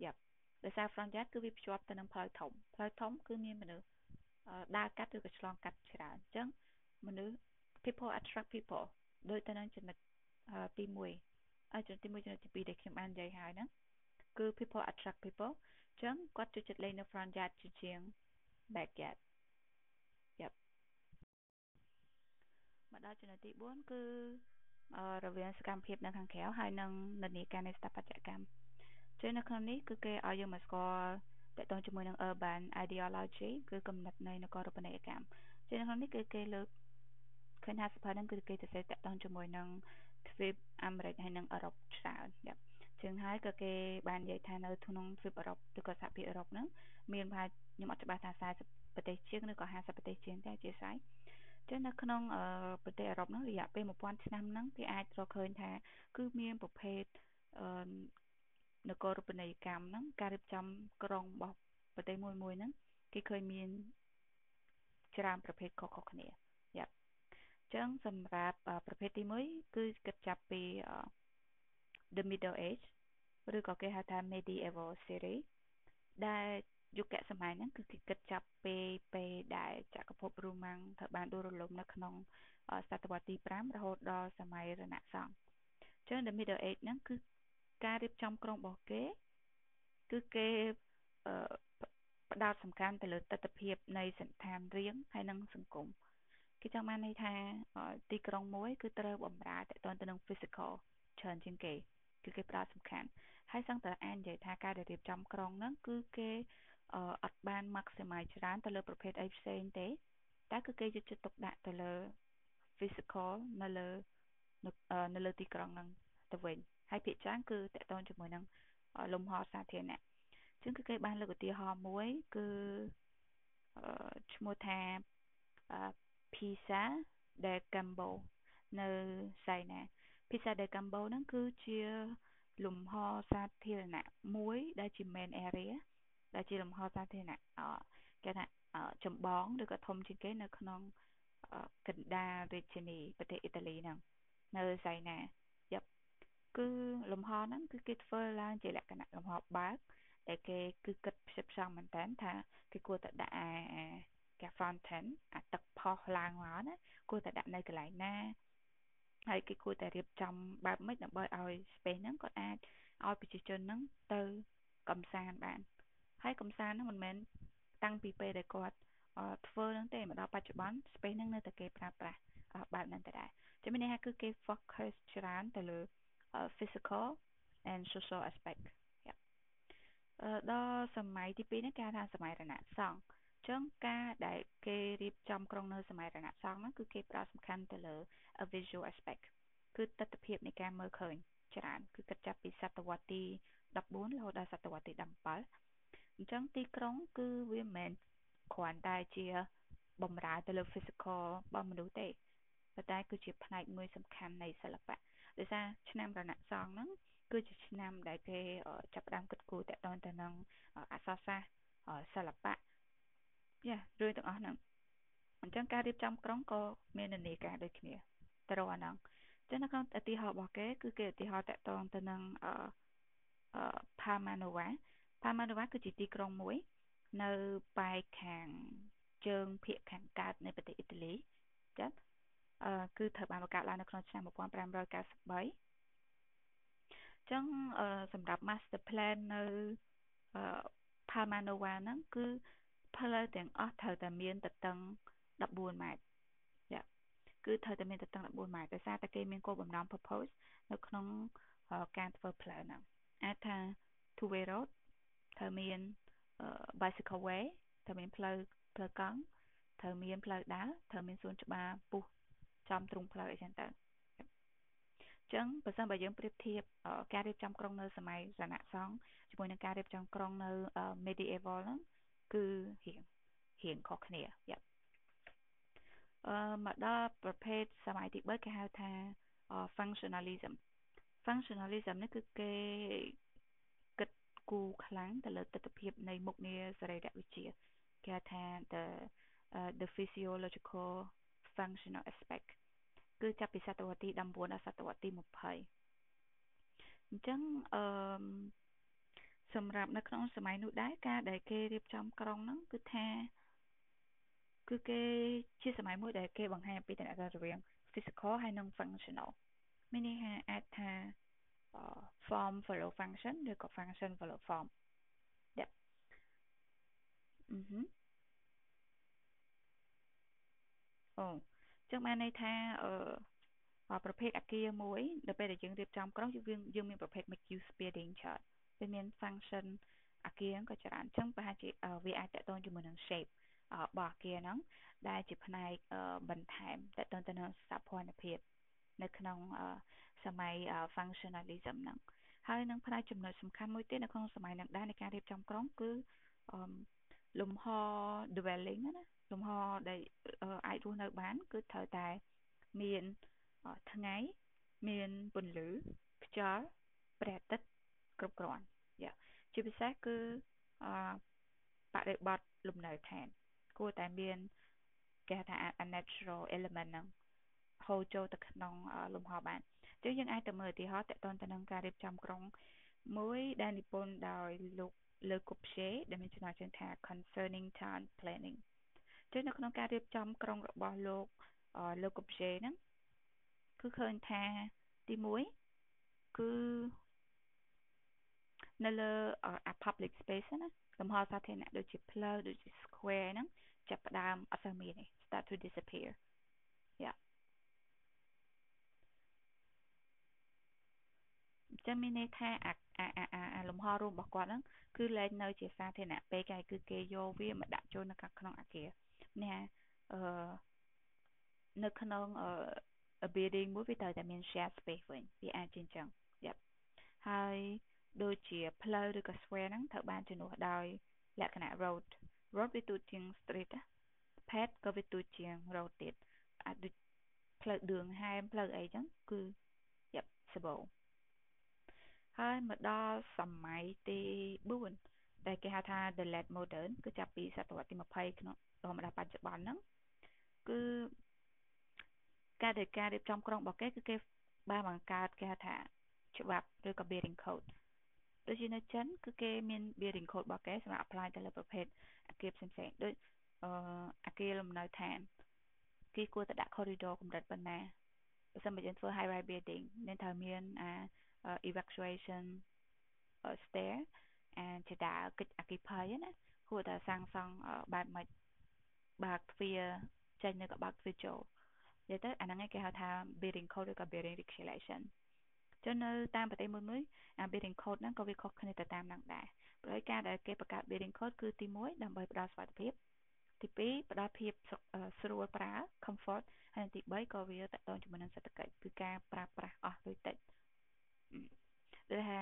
យ៉ាប់ដោយសារ front yard គឺវាភ្ជាប់ទៅនឹងផ្លូវធំផ្លូវធំគឺមានមនុស្សដើរកាត់ឬក៏ឆ្លងកាត់ច្រើនអញ្ចឹង មនុស្ស people attract people ដូចទៅនឹងចំណុចទី1ហើយចំណុចទី1ចំណុចទី2ដែលខ្ញុំបាននិយាយហើយហ្នឹងគឺ people attract people អញ្ចឹងគាត់ចូលចិត្តលេងនៅ front yard ជាជាង back yard យ៉ាប់មកដល់ចំណុចទី4គឺរវាងសកម្មភាពនៅខាងក្រៅហើយនិងនិន្នាការនៃស្ថាបត្យកម្មចឹងនៅក្នុងនេះគឺគេឲ្យយើងមកស្គាល់តកតងជាមួយនឹង urban ideology គឺគំនិតនៃនគររូបនីយកម្មចឹងនៅក្នុងនេះគឺគេលើក ឃើញថាសភៅហ្នឹងគឺគេទៅសេតកតងជាមួយនឹងទ្វីបអាមេរិកហើយនិងអឺរ៉ុបច្រើនយ៉ាប់ជាងហើយក៏គេបាននិយាយថានៅក្នុងទ្វីបអឺរ៉ុបឬក៏សហភាពអឺរ៉ុបហ្នឹងមានប្រហែលខ្ញុំអត់ច្បាស់ថា40ប្រទេសជាងឬក៏50ប្រទេសជាងតែជាស្រ័យចឹងនៅក្នុងប្រទេសអឺរ៉ុបហ្នឹងរយៈពេល1000ឆ្នាំហ្នឹងគេអាចរកឃើញថា គឺមានប្រភេទនគររូបនីយកម្មហ្នឹងការរៀបចំក្រុងរបស់ប្រទេសមួយមួយហ្នឹងគេឃើញមានច្រើនប្រភេទខុសៗគ្នាយ៉ាប់អញ្ចឹងសម្រាប់ប្រភេទទី1គឺគិតចាប់ពី the middle age ឬក៏គេហៅថា medieval series ដែលយុគសម័យហ្នឹងគឺគេគិតចាប់ពីពេលដែលចក្រភពរូម៉ាំងត្រូវបានដួលរលំនៅក្នុងសតវត្សទី5រហូតដល់សម័យរណសង្ឃអញ្ចឹង the middle age ហ្នឹងគឺការរៀបចំក្រុងរបស់គេ គឺគេផ្ដោតសំខាន់ទៅលើទស្សនវិជ្ជានៃសន្តានរៀងហើយនិងសង្គម គេចង់បានន័យថាទីក្រុងមួយគឺត្រូវបំរើតទៅទៅនឹង physical ច្រើនជាងគេគឺគេផ្ដោតសំខាន់ហើយសង្កតអាននិយាយថាការដែលរៀបចំក្រុងហ្នឹងគឺគេអត់បាន maximize ច្រើនទៅលើប្រភេទអីផ្សេងទេតែគឺគេយកចិត្តទុកដាក់ទៅលើ physical នៅលើនៅលើទីក្រុងហ្នឹងទៅវិញហើយភាគច្រើនគឺតកតងជាមួយនឹងលំហសាធារណៈជាងគឺគេបានលើកឧទាហរណ៍មួយគឺឈ្មោះថា Pisa de Campo នៅសៃណា Pisa de Campo ហ្នឹងគឺជាលំហសាធារណៈមួយដែលជា main area ដែលជាលំហសាធារណៈគេថាចម្បងឬក៏ធំជាងគេនៅក្នុងកណ្ដាលរាជធានីប្រទេសអ៊ីតាលីហ្នឹងនៅសៃណាយ៉ាប់គឺលំហហ្នឹងគឺគេធ្វើឡើងជាលក្ខណៈលំហបើកដែលគេគឺគិតផ្សិតផ្សងមែនតើថាគេគួរតែដាក់អា គេ fountain អាទឹកផុសឡើងមកណាគួរតែដាក់នៅកន្លែងណាហើយគេគួរតែរៀបចំបែបម៉េចដើម្បីឲ្យ space ហ្នឹងគាត់អាចឲ្យប្រជាជនហ្នឹងទៅកំសាន្តបាន ហើយកំសាន្តហ្នឹងមិនមែនតាំងពីពេលដែលគាត់ធ្វើហ្នឹងទេមកដល់បច្ចុប្បន្ន space ហ្នឹងនៅតែគេប្រើប្រាស់បែបហ្នឹងទៅដែរជំនាញថាគឺគេ focus ច្រើនទៅលើ physical and social aspect ដល់សម័យទី2ហ្នឹងគេហៅថាសម័យរណសង្ឃអញ្ចឹងការដែលគេរៀបចំក្រុងនៅសម័យរណសង្ឃហ្នឹងគឺគេផ្ដោតសំខាន់ទៅលើ visual aspect គឺទស្សនវិជ្ជានៃការមើលឃើញច្រើនគឺគិតចាប់ពីសតវត្សទី14រហូតដល់សតវត្សទី17អញ្ចឹងទីក្រុងគឺវាមិនមែនគ្រាន់តែជាបំរើទៅលើ physical របស់មនុស្សទេប៉ុន្តែគឺជាផ្នែកមួយសំខាន់នៃសិល្បៈដោយសារឆ្នាំរណសង្ឃហ្នឹងគឺជាឆ្នាំដែលគេចាប់ផ្ដើមគិតគូរតទៅទៅនឹងអក្សរសាស្ត្រសិល្បៈ យ៉ារឿងទាំងអស់ហ្នឹងអញ្ចឹងការរៀបចំក្រុងក៏មាននានាការដូចគ្នាទៅរកអាហ្នឹងចឹងនៅក្នុងឧទាហរណ៍របស់គេគឺគេឧទាហរណ៍តកតងទៅនឹងអឺ Pamanova Pamanova គឺជាទីក្រុងមួយ នៅប៉ែកខាងជើងភាគខាងកើតនៃប្រទេសអ៊ីតាលីចា៎អឺគឺត្រូវបានបង្កើតឡើងនៅក្នុងឆ្នាំ1593ចឹងសម្រាប់ master plan នៅអឺ Palmanova ហ្នឹងគឺ ផ្លូវទាំងអស់ត្រូវតែមានទទឹង14ម៉ែត្រយ៉ាគឺត្រូវតែមានទទឹង14ម៉ែត្រដោយសារតែគេមានគោលបំណង purpose នៅក្នុងការធ្វើផ្លូវហ្នឹងអាចថា two way road ត្រូវមាន bicycle way ត្រូវមានផ្លូវផ្លូវកង់ត្រូវមានផ្លូវដើរត្រូវមានសួនច្បារពុះចំទ្រុងផ្លូវអីចឹងទៅចឹងបើសិនបើយើងប្រៀបធៀបការរៀបចំក្រុងនៅសម័យរណសង្ឃជាមួយនឹងការរៀបចំក្រុងនៅ medieval ហ្នឹង គឺរៀងរៀងខុសគ្នាយ៉ាអឺមកដល់ប្រភេទសម័យទី3គេហៅថា functionalism functionalism នេះគឺគេគិតគូរខ្លាំងទៅលើទស្សនវិជ្ជានៃមុខងារសរីរវិទ្យាគេហៅថា the uh, the physiological functional aspect គឺចាប់ពីសតវត្សទី19ដល់សតវត្សទី20អញ្ចឹងអឺ សម្រាប់នៅក្នុងសម័យនោះដែរការដែលគេរៀបចំក្រុងហ្នឹងគឺថាគឺគេជាសម័យមួយដែលគេបង្ហាញអំពីតំណែងរវាង physical ហើយនិង functional មានន័យថាអាចថា form follow function ឬក៏ function follow form យ៉ាអឺហឺអូចឹងបានន័យថាអឺប្រភេទអាគារមួយនៅពេលដែលយើងរៀបចំក្រុងយើងយើងមានប្រភេទ make use building ច្រើន វាមាន function អាគារក៏ច្រើនអញ្ចឹងប្រហែលជាវាអាចតកតងជាមួយនឹង shape របស់អាគារហ្នឹងដែលជាផ្នែកបន្ថែមតទៅទៅនឹងសភនភាព នៅក្នុងសម័យ functionalism ហ្នឹងហើយនឹងផ្នែកចំណុចសំខាន់មួយទៀតនៅក្នុងសម័យហ្នឹងដែរនៃការរៀបចំក្រុងគឺលំហ dwelling ណាលំហដែលអាចរស់នៅបាន គឺត្រូវតែមានថ្ងៃមានពន្លឺខ្យល់ព្រះអាទិត្យ គ្រប់គ្រាន់យ៉ាជាពិសេសគឺអបរិបទលំនៅឋាន គួរតែមានគេហៅថា unnatural element ហ្នឹងហូរចូលទៅក្នុងលំហបានអញ្ចឹងយើងអាចទៅមើលឧទាហរណ៍តកតទៅនឹងការរៀបចំក្រុងមួយដែលនិពន្ធដោយលោកលើកូភេដែលមានចំណងជើងថា concerning town planning ចឹងនៅក្នុងការរៀបចំក្រុងរបស់លោកលើកូភេហ្នឹងគឺឃើញថាទី1គឺ នៅលើ public space ណាលំហសាធារណៈដូចជាផ្លូវដូចជា square ហ្នឹងចាប់ផ្ដើមអត់សូវមានទេ start to disappear យ៉ាចឹងមានន័យថាអាអាអាអាលំហរួមរបស់គាត់ហ្នឹងគឺលែងនៅជាសាធារណៈពេកហើយគឺគេយកវាមកដាក់ចូលនៅក្នុងអាគារនេះអឺនៅក្នុងអឺ building មួយវាត្រូវតែមាន share space វិញវាអាចជាអញ្ចឹងយ៉ាហើយ ដូចជាផ្លូវឬក៏ square ហ្នឹងត្រូវបានជំនួសដោយលក្ខណៈ road road វាទូចជាង street ណា path ក៏វាទូចជាង road ទៀតអាចដូចផ្លូវឌឿងហែមផ្លូវអីចឹងគឺយ៉ាប់សបោហើយមកដល់សម័យទី4ដែលគេហៅថា the late modern គឺចាប់ពីសតវត្សទី20ក្នុងរហូតមកដល់បច្ចុប្បន្នហ្នឹងគឺការដែលការរៀបចំក្រុងរបស់គេគឺគេបានបង្កើតគេហៅថាច្បាប់ឬក៏ building code ដូចជានៅចិនគឺគេមាន building code របស់គេសម្រាប់ apply ទៅលើប្រភេទអគារផ្សេងៗដូចអឺអគារលំនៅឋានគេគួរតែដាក់ corridor កម្រិតប៉ុណ្ណាបើសិនបើយើងធ្វើ high rise building នឹងត្រូវមានអា evacuation stair អាជាដើរកិច្ចអគិភ័យណាគួរតែសាងសង់បែបម៉េចបើកទ្វារចេញនៅក៏បើកទ្វារចូលនិយាយទៅអាហ្នឹងគេហៅថា building code ឬក៏ building regulation ចឹងនៅតាមប្រទេសមួយមួយអា building code ហ្នឹងក៏វាខុសគ្នាទៅតាមហ្នឹងដែរព្រោះការដែលគេបង្កើត building code គឺទី1ដើម្បីផ្ដល់សុវត្ថិភាពទី2ផ្ដល់ភាពស្រួលប្រើ comfort ហើយទី3ក៏វាតកតងជាមួយនឹងសេដ្ឋកិច្ចគឺការប្រើប្រាស់អស់លុយតិចដូចថា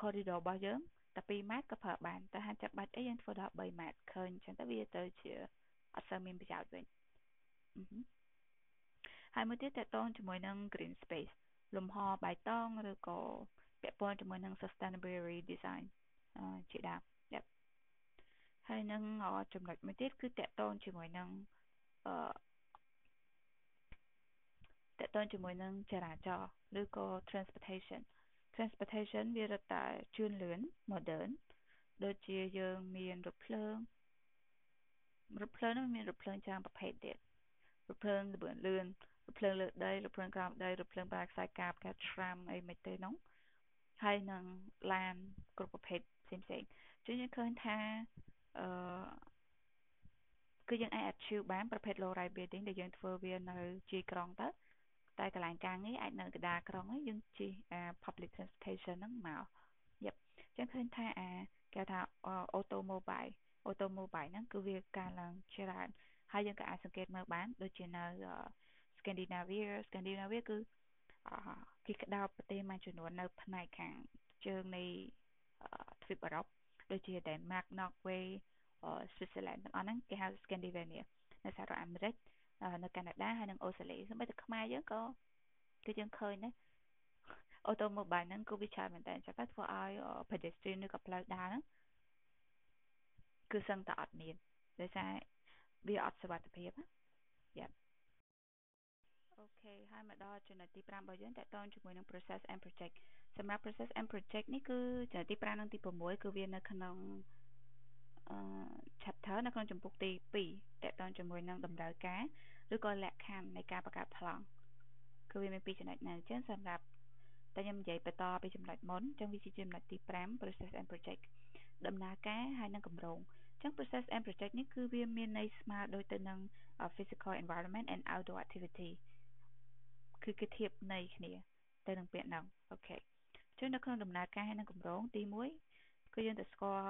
corridor របស់យើងតែ2ម៉ែត្រក៏ប្រើបានតែហាចាំបាច់អីយើងធ្វើដល់3ម៉ែត្រឃើញអញ្ចឹងទៅវាទៅជាអត់សូវមានប្រយោជន៍វិញហើយមួយទៀតតកតងជាមួយនឹង green space លំហបៃតងឬក៏ពាក់ព័ន្ធជាមួយនឹង sustainability design ជាដើមហើយនឹងចំណុចមួយទៀតគឺតកតងជាមួយនឹងអឺតកតងជាមួយនឹងចរាចរណ៍ឬក៏ transportation transportation វារត់តែជឿនលឿន modern ដូចជាយើងមានរថភ្លើងរថភ្លើងនោះមានរថភ្លើងច្រើនប្រភេទទៀតរថភ្លើងលឿនលឿនរថ ភ្លើងលើដីរថភ្លើងក្រោមដីរថភ្លើងប្រើខ្សែកាបកាត្រាំអីមិនទេនោះហើយនឹងឡានគ្រប់ប្រភេទផ្សេងផ្សេងជួយយើងឃើញថាអឺគឺយើងអាច achieve បានប្រភេទ low rise building ដែលយើងធ្វើវានៅជាយក្រុងទៅតែកន្លែងការងារអាចនៅកណ្ដាលក្រុងហ្នឹងយើងជិះអា public transportation ហ្នឹងមកយប់ចឹងឃើញថាអាគេថា automobile automobile ហ្នឹងគឺវាកើនឡើងច្រើនហើយយើងក៏អាចសង្កេតមើលបានដូចជានៅ Scandinavia Scandinavia គឺគេក្តោបប្រទេសមួយចំនួននៅ ផ្នែកខាងជើងនៃទ្វីបអឺរ៉ុបដូចជា Denmark Norway Switzerland ទាំងអស់ហ្នឹងគេហៅ Scandinavia នៅសហរដ្ឋអាមេរិកនៅកាណាដាហើយនិងអូស្ត្រាលីសូម្បីតែខ្មែរយើងក៏គឺយើងឃើញដែរអូតូម៉ូបាលហ្នឹងគឺវាច្រើនមែនតើអញ្ចឹងទៅធ្វើឲ្យ pedestrian ឬក៏ផ្លូវដើរហ្នឹងគឺសឹងតែអត់មានដោយសារវាអត់សុវត្ថិភាពណាយ៉ា អូខេហើយមកដល់ចំណុចទី5របស់យើងតកតងជាមួយនឹង process and project សម្រាប់ process and project នេះគឺចំណុចទី5និងទី6គឺវានៅក្នុងអឺ chapter នៅក្នុងចម្ពោះទី2តកតងជាមួយនឹងតម្រូវការឬក៏លក្ខខណ្ឌនៃការបង្កើតប្លង់គឺវាមានពីរចំណុចនៅអញ្ចឹងសម្រាប់តែខ្ញុំនិយាយបន្តពីចំណុចមុនអញ្ចឹងវាជាចំណុចទី5 process and project ដំណើរការហើយនិងគម្រោងអញ្ចឹង process and project នេះគឺវាមានន័យស្មើដូចទៅនឹង physical environment and outdoor activity គឺគេធៀបន័យគ្នា ទៅនឹងពាក្យហ្នឹងអូខេអញ្ចឹងនៅក្នុងដំណើរការហើយនិងគម្រោងទី1គឺយើងទៅស្គាល់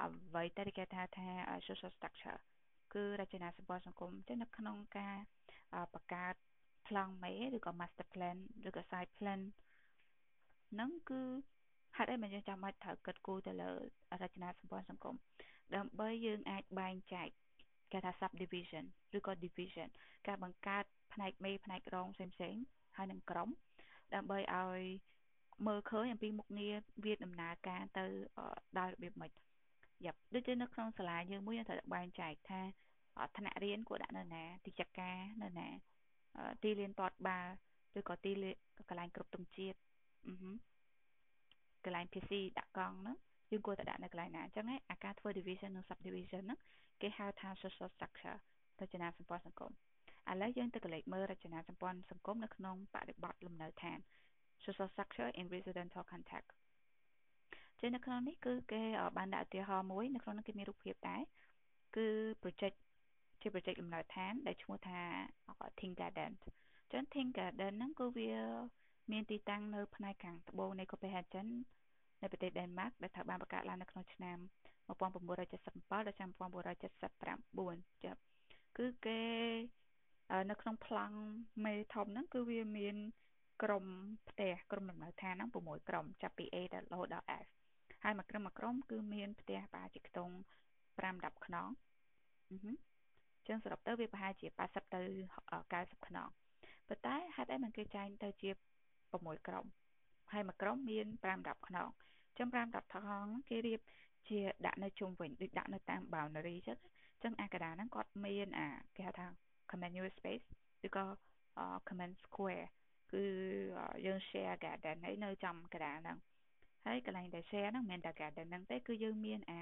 អ្វីដែលគេថាថា social structure គឺរចនាសម្ព័ន្ធសង្គមអញ្ចឹងនៅក្នុងការបង្កើតប្លង់មេឬក៏ master plan ឬក៏ site plan ហ្នឹងគឺហេតុអីមិនយើងចាំបាច់ត្រូវគិតគូរទៅលើរចនាសម្ព័ន្ធសង្គមដើម្បីយើងអាចបែងចែកគេថា subdivision ឬក៏ division ការបង្កើត ផ្នែកមេផ្នែករងផ្សេងផ្សេងហើយនឹងក្រុមដើម្បីឲ្យមើលឃើញអំពីមុខងារវាដំណើរការទៅដោយរបៀបម៉េចយ៉ាប់ដូចជានៅក្នុងសាលាយើងមួយយើងត្រូវបែងចែកថាថ្នាក់រៀនគួរដាក់នៅណាទីចាត់ការនៅណាទីលានតតបាល់ឬក៏ទីលានកន្លែងគ្រប់ទង់ជាតិអឺកន្លែង PC ដាក់កង់ហ្នឹងយើងគួរតែដាក់នៅកន្លែងណាអញ្ចឹងឯអាការធ្វើ division និង subdivision ហ្នឹងគេហៅថា social structure រចនាសម្ព័ន្ធសង្គម ឥឡូវយើងទៅកលេចមើលរចនាសម្ព័ន្ធសង្គមនៅក្នុងបរិបទលំនៅឋាន social structure in residential context ចឹងនៅក្នុងនេះគឺគេបានដាក់ឧទាហរណ៍មួយនៅក្នុងនោះគេមានរូបភាពដែរគឺ project ជា project លំនៅឋាន ដែលឈ្មោះថា Ting Garden ចឹង Ting Garden ហ្នឹងគឺវា មានទីតាំងនៅផ្នែកខាងត្បូងនៃ Copenhagen នៅប្រទេសដេនម៉ាកដែលត្រូវបានបង្កើតឡើងនៅក្នុងឆ្នាំ1977ដល់ឆ្នាំ1979ចាគឺគេ នៅក្នុងប្លង់មេធំហ្នឹងគឺវាមានក្រុមផ្ទះក្រុមលំនៅឋានហ្នឹង6ក្រុមចាប់ពី A ដល់រហូតដល់ F ហើយមួយក្រុមមួយក្រុមគឺមានផ្ទះប្រហែលជាខ្ទង់5 10ខ្នងអឺចឹងសរុបទៅវាប្រហែលជា80ទៅ90ខ្នងប៉ុន្តែហេតុអីមិនគេចែងទៅជា6ក្រុមហើយមួយក្រុមមាន5 10ខ្នងចឹង5 10ខ្នងគេរៀបជាដាក់នៅជុំវិញដូចដាក់នៅតាម boundary ចឹងចឹងអាកដាហ្នឹងគាត់មានអាគេហៅថា common space ឬក៏ common square គឺយើង share garden ហើយនៅចំកណ្ដាលហ្នឹងហើយកន្លែងដែល share ហ្នឹងមិនមែនតែ garden ហ្នឹងទេគឺយើងមានអា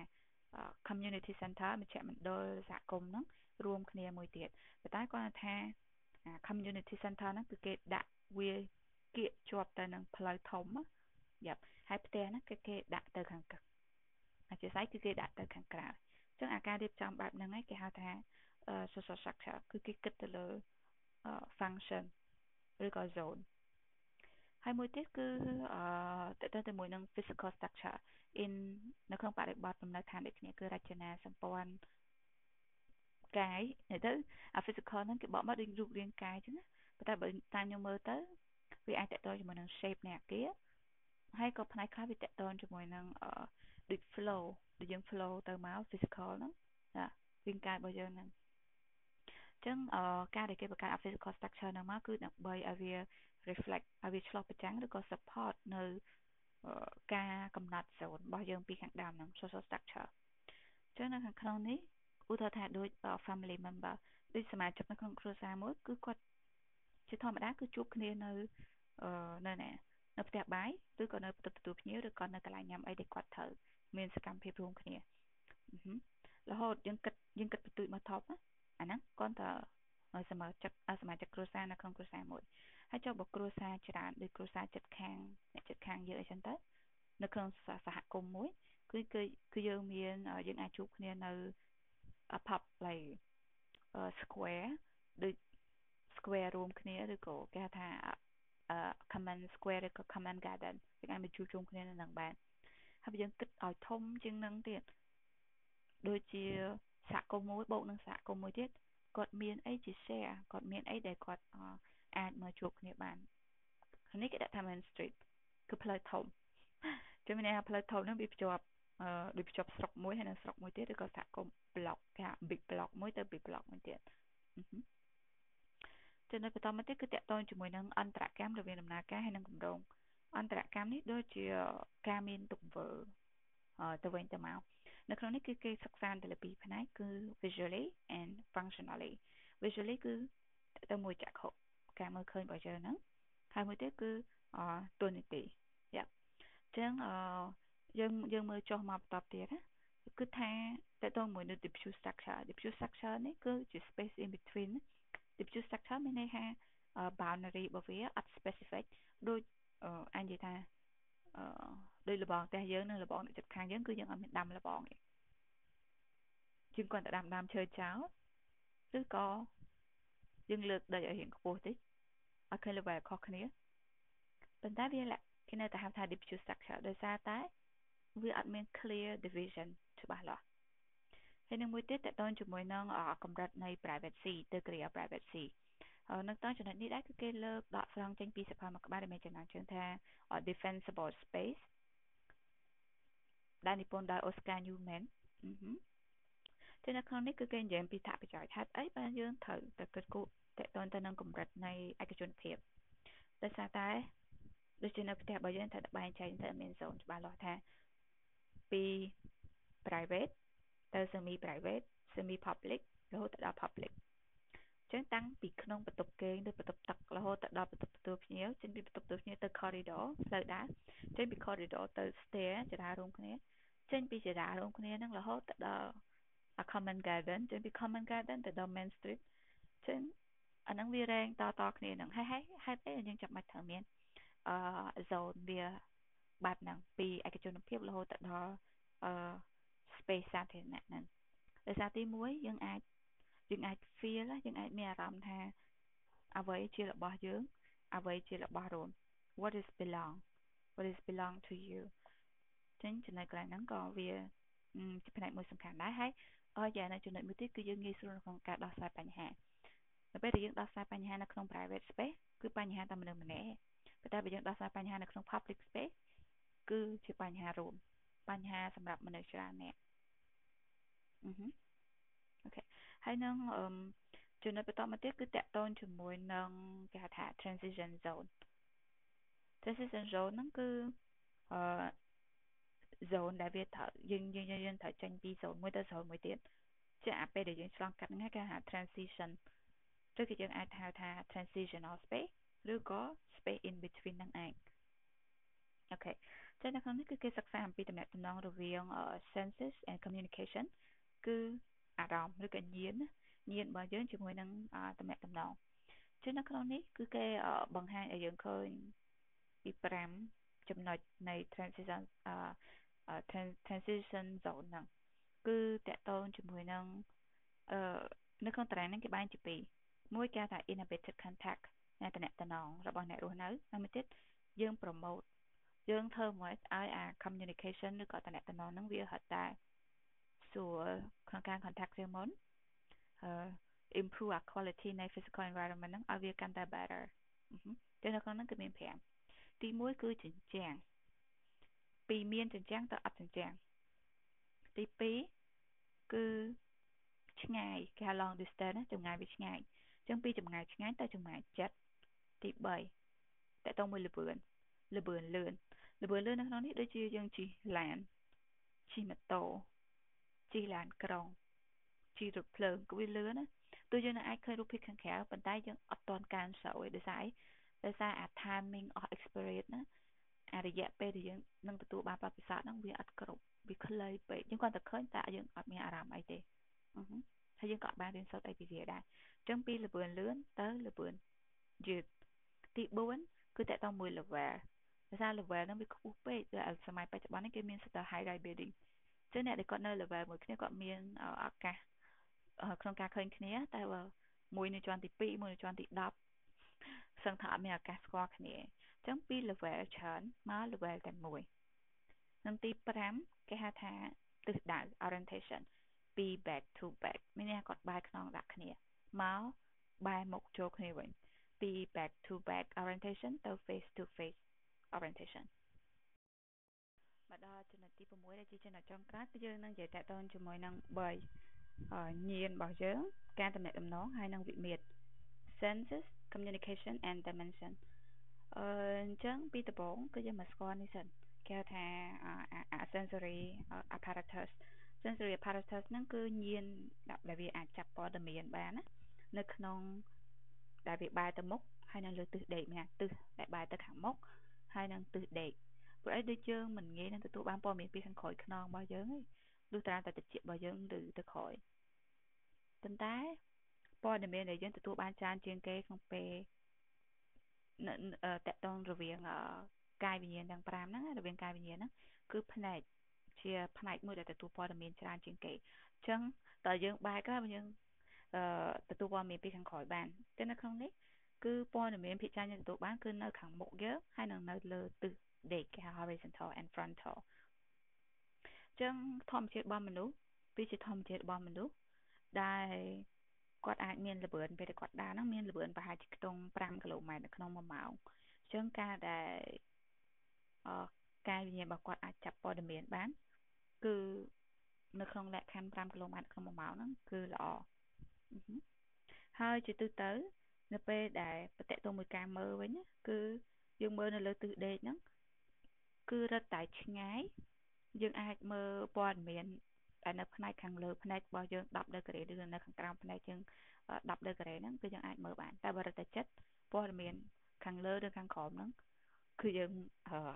community center មជ្ឈមណ្ឌលសហគមន៍ហ្នឹងរួមគ្នាមួយទៀតប៉ុន្តែគាត់ថា community center ហ្នឹងគឺគេដាក់វាគៀកជាប់ទៅនឹងផ្លូវធំយ៉ាប់ហើយផ្ទះហ្នឹងគឺគេដាក់ទៅខាងអធិស្ឋានគឺគេដាក់ទៅខាងក្រៅអញ្ចឹងអាការរៀបចំបែបហ្នឹងឯងគេហៅថា social structure គឺគេគិតទៅលើ function ឬក៏ zone ហើយមួយទៀតគឺអឺតើទៅមួយនឹង physical structure in នៅក្នុងបរិបទលំនៅឋានដូចគ្នាគឺរចនាសម្ព័ន្ធកាយទៅអា physical ហ្នឹងគេបកមកដូចរូបរាងកាយចឹងណាប៉ុន្តែបើតាមខ្ញុំមើលទៅវាអាចតកតជាមួយនឹង shape នៃអាគារហើយក៏ផ្នែកខ្លះវាតកតជាមួយនឹងអឺដូច flow ដែលយើង flow ទៅមក physical ហ្នឹងណារាងកាយរបស់យើងហ្នឹង ចឹងការដែលគេបង្កើត physical structure ហ្នឹងមកគឺដើម្បីឲ្យវា reflect ឲ្យវាឆ្លុះបញ្ចាំងឬក៏ support នៅការកំណត់ zone របស់យើងពីខាងដើមហ្នឹង social structure ចឹងនៅខាងក្នុងនេះឧទាហរណ៍ថាដូច family member ដូចសមាជិកនៅក្នុងគ្រួសារមួយគឺគាត់ជាធម្មតាគឺជួបគ្នានៅនៅណានៅផ្ទះបាយឬក៏នៅផ្ទះទទួលភ្ញៀវឬក៏នៅកន្លែងញ៉ាំអីដែលគាត់ត្រូវមានសកម្មភាពរួមគ្នារហូតយើងគិតយើងគិតបន្ទូចមកថប់ អាហ្នឹងគាត់តែសមាជិកសមាជិកគ្រួសារនៅក្នុងគ្រួសារមួយហើយចុះបើគ្រួសារច្រើនដូចគ្រួសារចិត្តខាងអ្នកចិត្តខាងយើងអីចឹងទៅនៅក្នុងសហគមន៍មួយគឺគឺគឺយើងមានយើងអាចជួបគ្នានៅ pub like square ដូច square រួមគ្នាឬក៏គេហៅថា common square ឬក៏ common garden យើងអាចមកជួបជុំគ្នានៅនឹងបានហើយយើងគិតឲ្យធំជាងនឹងទៀតដូចជា សហគមន៍មួយបូកនឹងសហគមន៍មួយទៀតគាត់មានអីជា share គាត់មានអីដែលគាត់អាចមកជួបគ្នាបាននេះគេដាក់ថា main street គឺផ្លូវធំជំនាញផ្លូវធំហ្នឹងវាភ្ជាប់អឺដូចភ្ជាប់ស្រុកមួយហើយនិងស្រុកមួយទៀតឬក៏សហគមន៍ block គេហៅ big block មួយទៅ big block មួយទៀតចំណុចបន្តមកទៀតគឺតកតងជាមួយនឹងអន្តរកម្មរវាងដំណើរការហើយនិងគម្រោងអន្តរកម្មនេះដូចជាការមានទង្វើទៅវិញទៅមក នៅក្នុងនេះគឺគេសិក្សាទៅលើពីរផ្នែកគឺ visually and functionally visually គឺទៅមួយចក្ខុការមើលឃើញរបស់យើងហ្នឹងហើយមួយទៀតគឺទូនីតិយ៉ាអញ្ចឹងយើងយើងមើលចុះមកបន្តទៀតណាគឺថាតើតើមួយនៅ diffuse structure diffuse structure នេះគឺជា space in between diffuse structure មានន័យថា boundary របស់វាអត់ specific ដូចអញនិយាយថាអឺ ដោយលបងផ្ទះយើងនិងលបងអ្នកជិតខាងយើងគឺយើងអត់មានដាំលបងទេយើងគ្រាន់តែដាំដើមឈើចោលឬក៏យើងលើកដីឲ្យរៀងខ្ពស់តិចឲ្យឃើញ level ខុសគ្នាប៉ុន្តែវាគេនៅតែហៅថា diffuse structure ដោយសារតែវាអត់មាន clear division ច្បាស់លាស់ហើយនឹងមួយទៀតតកតងជាមួយនឹងកម្រិតនៃ privacy ទៅ clear privacy នៅតាមចំណុចនេះដែរគឺគេលើកដកស្រង់ចេញពីសភៅមួយក្បាលដែលមានចំណងជើងថា defensible space ដែលនិពន្ធដោយ Oscar Newman តែនៅក្នុងនេះគឺគេនិយាយពីថាប្រយោជន៍ហេតុអីបានយើងត្រូវតែគិតគូរតកតទៅនឹងកម្រិតនៃឯកជនភាពដោយសារតែដូចជានៅផ្ទះរបស់យើងត្រូវតែបែងចែកទៅមាន zone ច្បាស់លាស់ថាពី private ទៅ semi private semi public រហូតដល់ public ចឹងតាំងពីក្នុងបន្ទប់គេងទៅបន្ទប់ទឹករហូតទៅដល់បន្ទប់ទទួលភ្ញៀវចេញពីបន្ទប់ទទួលភ្ញៀវទៅ corridor ផ្លូវដើរចេញពី corridor ទៅ stair ចរារួមគ្នា ចេញពីចរារួមគ្នាហ្នឹងរហូតទៅដល់ common garden ចេញពី common garden ទៅដល់ main street ចឹងអាហ្នឹងវារែងតតគ្នាហ្នឹងហើយហើយហេតុអីយើងចាំបាច់ត្រូវមានអឺ zone វាបែបហ្នឹងពីឯកជនភាពរហូតទៅដល់អឺ space សាធារណៈហ្នឹងដោយសារទី1យើងអាចយើងអាច feel យើងអាចមានអារម្មណ៍ថាអ្វីជារបស់យើងអ្វីជារបស់រួម what is belong what is belong to you ចឹងចំណុចកន្លែងហ្នឹងក៏វាជាផ្នែកមួយសំខាន់ដែរហើយអរយ៉ាងនៅចំណុចមួយទៀតគឺយើងងាយស្រួលក្នុងការដោះស្រាយបញ្ហានៅពេលដែលយើងដោះស្រាយបញ្ហានៅក្នុង private space គឺបញ្ហាតែមនុស្សម្នាក់ប៉ុន្តែបើយើងដោះស្រាយបញ្ហានៅក្នុង public space គឺជាបញ្ហារួមបញ្ហាសម្រាប់មនុស្សច្រើនអ្នកអឺអូខេហើយនឹងអឺចំណុចបន្តមកទៀតគឺតកតូនជាមួយនឹងគេហៅថា transition zone transition zone ហ្នឹងគឺអឺ zone ដែលវាត្រូវយើងយើងយើងត្រូវចេញពី zone មួយទៅ zone មួយទៀតចាអាពេលដែលយើងឆ្លងកាត់ហ្នឹងគេហៅ transition ឬក៏យើងអាចហៅថា transitional space ឬក៏ space in between ហ្នឹងឯងអូខេចឹងនៅក្នុងនេះគឺគេសិក្សាអំពីតំណែងរវាង senses and communication គឺអារម្មណ៍ឬក៏ញាណញាណរបស់យើងជាមួយនឹងតំណែងតំណងចឹងនៅក្នុងនេះគឺគេបង្ហាញឲ្យយើងឃើញពី5ចំណុចនៃ transition transition zone ហ្នឹងគឺតកតងជាមួយនឹងអឺនៅក្នុងតារាងហ្នឹងគេបែងជាពីរមួយគេថា inhibited contact នៃតំណតំណងរបស់អ្នករស់នៅហើយមួយទៀតយើង promote យើងធ្វើមកឲ្យអា communication ឬក៏តំណតំណងហ្នឹងវាហត់តែស្រួលក្នុងការ contact ជាមុនអឺ improve អា quality នៃ physical environment ហ្នឹងឲ្យវាកាន់តែ better ចឹងនៅក្នុងហ្នឹងគឺមាន5ទី1គឺជញ្ជាំង ពីមានជញ្ជាំងទៅអត់ជញ្ជាំងទី2គឺឆ្ងាយគេហៅ long distance ចម្ងាយវាឆ្ងាយអញ្ចឹងពីចម្ងាយឆ្ងាយទៅចម្ងាយជិតទី3តើតមួយលបឿនលបឿនលឿនលបឿនលឿននៅក្នុងនេះដូចជាយើងជិះឡានជិះម៉ូតូជិះឡានក្រុងជិះរថភ្លើងក៏វាលឿនណាទោះយើងអាចឃើញរូបភាពខាងក្រៅប៉ុន្តែយើងអត់ទាន់កើនស្រួយដោយសារដោយសារអា timing of experience ណា អារយៈពេលដែលយើងនឹងទទួលបានបទពិសោធន៍ហ្នឹងវាអត់គ្រប់វាខ្លីពេកយើងគាត់តែឃើញតែយើងអត់មានអារម្មណ៍អីទេហើយយើងក៏អត់បានរៀនសូត្រអីពីវាដែរអញ្ចឹងពីលបឿនលឿនទៅលបឿនយឺតទី4គឺតកតមួយ level ដោយសារ level ហ្នឹងវាខ្ពស់ពេកដល់សម័យបច្ចុប្បន្ននេះគេមានស្ទើរ high ride building ចឹងអ្នកដែលគាត់នៅ level មួយគ្នាគាត់មានឱកាសក្នុងការឃើញគ្នាតែបើមួយនៅជាន់ទី2មួយនៅជាន់ទី10សឹងថាអត់មានឱកាសស្គាល់គ្នាអញ្ចឹងពី level ច្រើនមក level តែមួយនិងទី5គេហៅថាទិសដៅ orientation ពី back to back មានន័យគាត់បែរខ្នងដាក់គ្នាមកបែរមុខចូលគ្នាវិញពី back to back orientation ទៅ face to face orientation មកដល់ចំណុចទី6ដែលជាចំណុចចុងក្រោយគឺយើងនឹងនិយាយតកតងជាមួយនឹង3ញៀនរបស់យើង ការតំណែងតំណងហើយនិងវិមាត្រ senses communication and dimension អឺអញ្ចឹងពីដំបូងគឺយើងមកស្គាល់នេះសិនគេហៅថា sensory apparatus sensory apparatus ហ្នឹងគឺញៀនដែលវាអាចចាប់ព័ត៌មានបានណានៅក្នុងដែលវាបែរទៅមុខហើយនៅលើទិសដេកមានទិសដែលបែរទៅខាងមុខហើយនឹងទិសដេកព្រោះអីដូចយើងមិនងាយនឹងទទួលបានព័ត៌មានពីខាងក្រោយខ្នងរបស់យើងទេលុះត្រាតែតិចរបស់យើងឬទៅក្រោយប៉ុន្តែព័ត៌មានដែលយើងទទួលបានច្រើនជាងគេក្នុងពេល តកតងរវាងកាយវិញ្ញាណទាំង5ហ្នឹងរវាងកាយវិញ្ញាណហ្នឹងគឺផ្នែកជាផ្នែកមួយដែលទទួលព័ត៌មានច្រើនជាងគេអញ្ចឹងតើយើងបែកហើយយើងអឺទទួលព័ត៌មានពីខាងក្រោយបានតែនៅក្នុងនេះគឺព័ត៌មានភាគច្រើនយើងទទួលបានគឺនៅខាងមុខយើងហើយនឹងនៅលើទិសដេកគេហៅ horizontal and frontal អញ្ចឹងធម្មជាតិរបស់មនុស្សវាជាធម្មជាតិរបស់មនុស្សដែល គាត់អាចមានល្បឿនពេលដែលគាត់ដើរហ្នឹងមានល្បឿនប្រហែលជាខ្ទង់5គីឡូម៉ែត្រនៅក្នុង1ម៉ោងអញ្ចឹងការដែលអកាយវិញ្ញាណរបស់គាត់អាចចាប់ព័ត៌មានបាន គឺនៅក្នុងលក្ខខណ្ឌ5គីឡូម៉ែត្រក្នុង1ម៉ោងហ្នឹងគឺល្អហើយជាទូទៅ នៅពេលដែលបតិទៅមួយការមើលវិញគឺយើងមើលនៅលើទិសដេកហ្នឹងគឺរត់តែឆ្ងាយយើងអាចមើលព័ត៌មាន ដែលនៅផ្នែកខាងលើផ្នែករបស់យើង10 degree ឬនៅខាងក្រោមផ្នែកយើង10 degree ហ្នឹងគឺយើងអាចមើលបានតែបើរត់តែចិត្តព័ត៌មានខាងលើឬខាងក្រោមហ្នឹងគឺយើង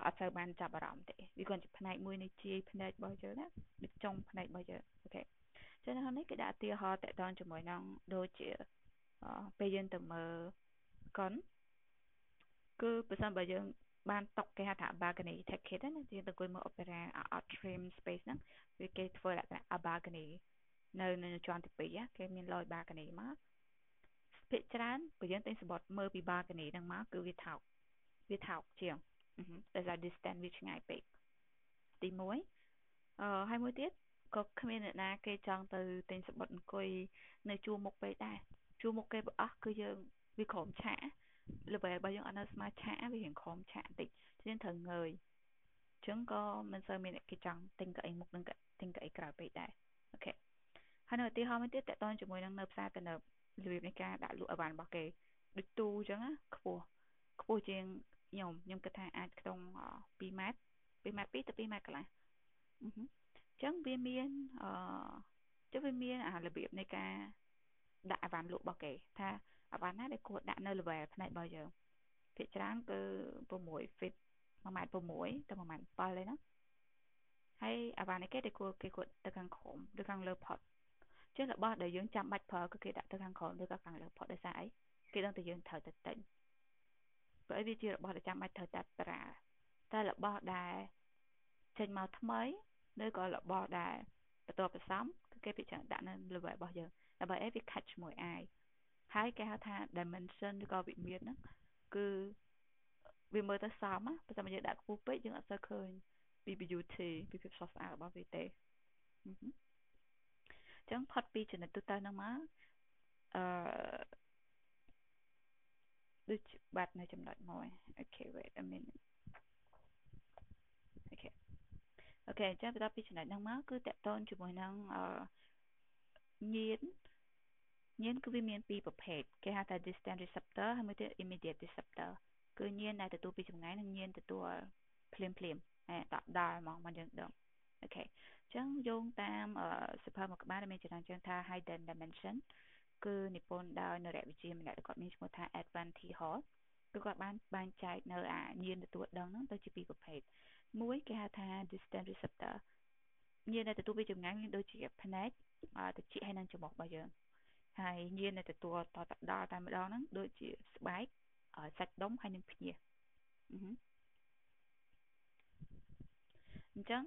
អត់សូវបានចាប់អារម្មណ៍ទេវាគ្រាន់ជាផ្នែកមួយនៃជាយផ្នែករបស់យើងណាដូចចុងផ្នែករបស់យើងអូខេចឹងនៅនេះគេដាក់ឧទាហរណ៍តកតងជាមួយនឹងដូចជាពេលយើងទៅមើលកុនគឺបើសិនបើយើង បានតុកគេហៅថា balcony ticket ណាយើងទៅអង្គុយមើល opera art trim space ហ្នឹងវាគេធ្វើលក្ខណៈ balcony នៅនៅជាន់ទី2គេមានលយ balcony មកភាគច្រើនបើយើងទិញសបុតមើលពី balcony ហ្នឹងមកគឺវាថោកវាថោកជាងតែថា distance វាឆ្ងាយពេកទី1អឺហើយមួយទៀតក៏គ្មានអ្នកណាគេចង់ទៅទិញសបុតអង្គុយនៅជួរមុខពេកដែរជួរមុខគេប្រអស់គឺយើងវាក្រោមឆាក level របស់យើងអត់នៅស្មើឆាកវារៀងក្រោមឆាកបន្តិចយើងត្រូវងើយអញ្ចឹងក៏មិនសូវមានអ្នកគេចង់ទិញកៅអីមុខនឹងទិញកៅអីក្រោយពេកដែរអូខេហើយនៅឧទាហរណ៍មួយទៀតតកតងជាមួយនឹងនៅផ្សារទំនើបរបៀបនៃការដាក់លក់អីវ៉ាន់របស់គេដូចទូអញ្ចឹងណាខ្ពស់ខ្ពស់ជាងខ្ញុំខ្ញុំគិតថាអាចក្នុង2ម៉ែត្រ2ម៉ែត្រ2ទៅ2ម៉ែត្រកន្លះអញ្ចឹងវាមានអឺចុះវាមានអារបៀបនៃការដាក់អីវ៉ាន់លក់របស់គេថា អីវ៉ាន់ណាដែលគួរដាក់នៅ level ផ្នែករបស់យើងភាគច្រើនគឺ6 feet 1ម៉ែត្រ6ទៅ1ម៉ែត្រ7ទេណាហើយអីវ៉ាន់នេះគេដែលគួរគេគួរទៅខាងក្រោមឬខាងលើផុតចឹងរបស់ដែលយើងចាំបាច់ប្រើគឺគេដាក់ទៅខាងក្រោមឬក៏ខាងលើផុតដោយសារអីគេដឹងតែយើងត្រូវទៅទិញព្រោះអីវាជារបស់ដែលចាំបាច់ត្រូវតែប្រើតែរបស់ដែលចេញមកថ្មីឬក៏របស់ដែលបន្ទាប់បន្សំគឺគេពិចារណាដាក់នៅ level របស់យើងដើម្បីអីវាខាត់ជាមួយអាយ ហើយគេហៅថា dimension ឬក៏វិមាត្រហ្នឹងគឺវាមើលទៅសមណាបើតែយើងដាក់ខ្ពស់ពេកយើងអត់សូវឃើញពី beauty ពីភាពស្រស់ស្អាតរបស់វាទេអញ្ចឹងផុតពីចំណុចទូទៅហ្នឹងមកអឺដូចបាត់នៅចំណុចមួយអូខេ wait a minute អូខេអូខេអញ្ចឹងបន្ទាប់ពីចំណុចហ្នឹងមកគឺទាក់ទងជាមួយនឹងអឺញាណ ញាណគឺវាមានពីរប្រភេទគេហៅថា distant receptor ហើយមួយទៀត immediate receptor គឺញាណដែលទទួលពីចម្ងាយនិងញាណទទួលភ្លាមភ្លាមហើយដកដល់ហ្មងមកយើងដឹង okay អញ្ចឹងយោងតាមសភៅមួយក្បាលដែលមានចំណងជើងថា hidden dimension គឺនិពន្ធដោយនរវិជ្ជាម្នាក់គាត់មានឈ្មោះថា Edwin T Hall គឺគាត់បានបែងចែកនៅអាញៀនទទួលដឹងហ្នឹងទៅជាពីរប្រភេទមួយគេហៅថា distant receptor ញៀនដែលទទួលពីចម្ងាយមានដូចជាភ្នែកត្រចៀកហើយនិងច្រមុះរបស់យើង ហើយញៀនដែលទទួលតតដល់តែម្ដងហ្នឹងដូចជាស្បែកសាច់ដុំហើយនិងភ្ញះអញ្ចឹង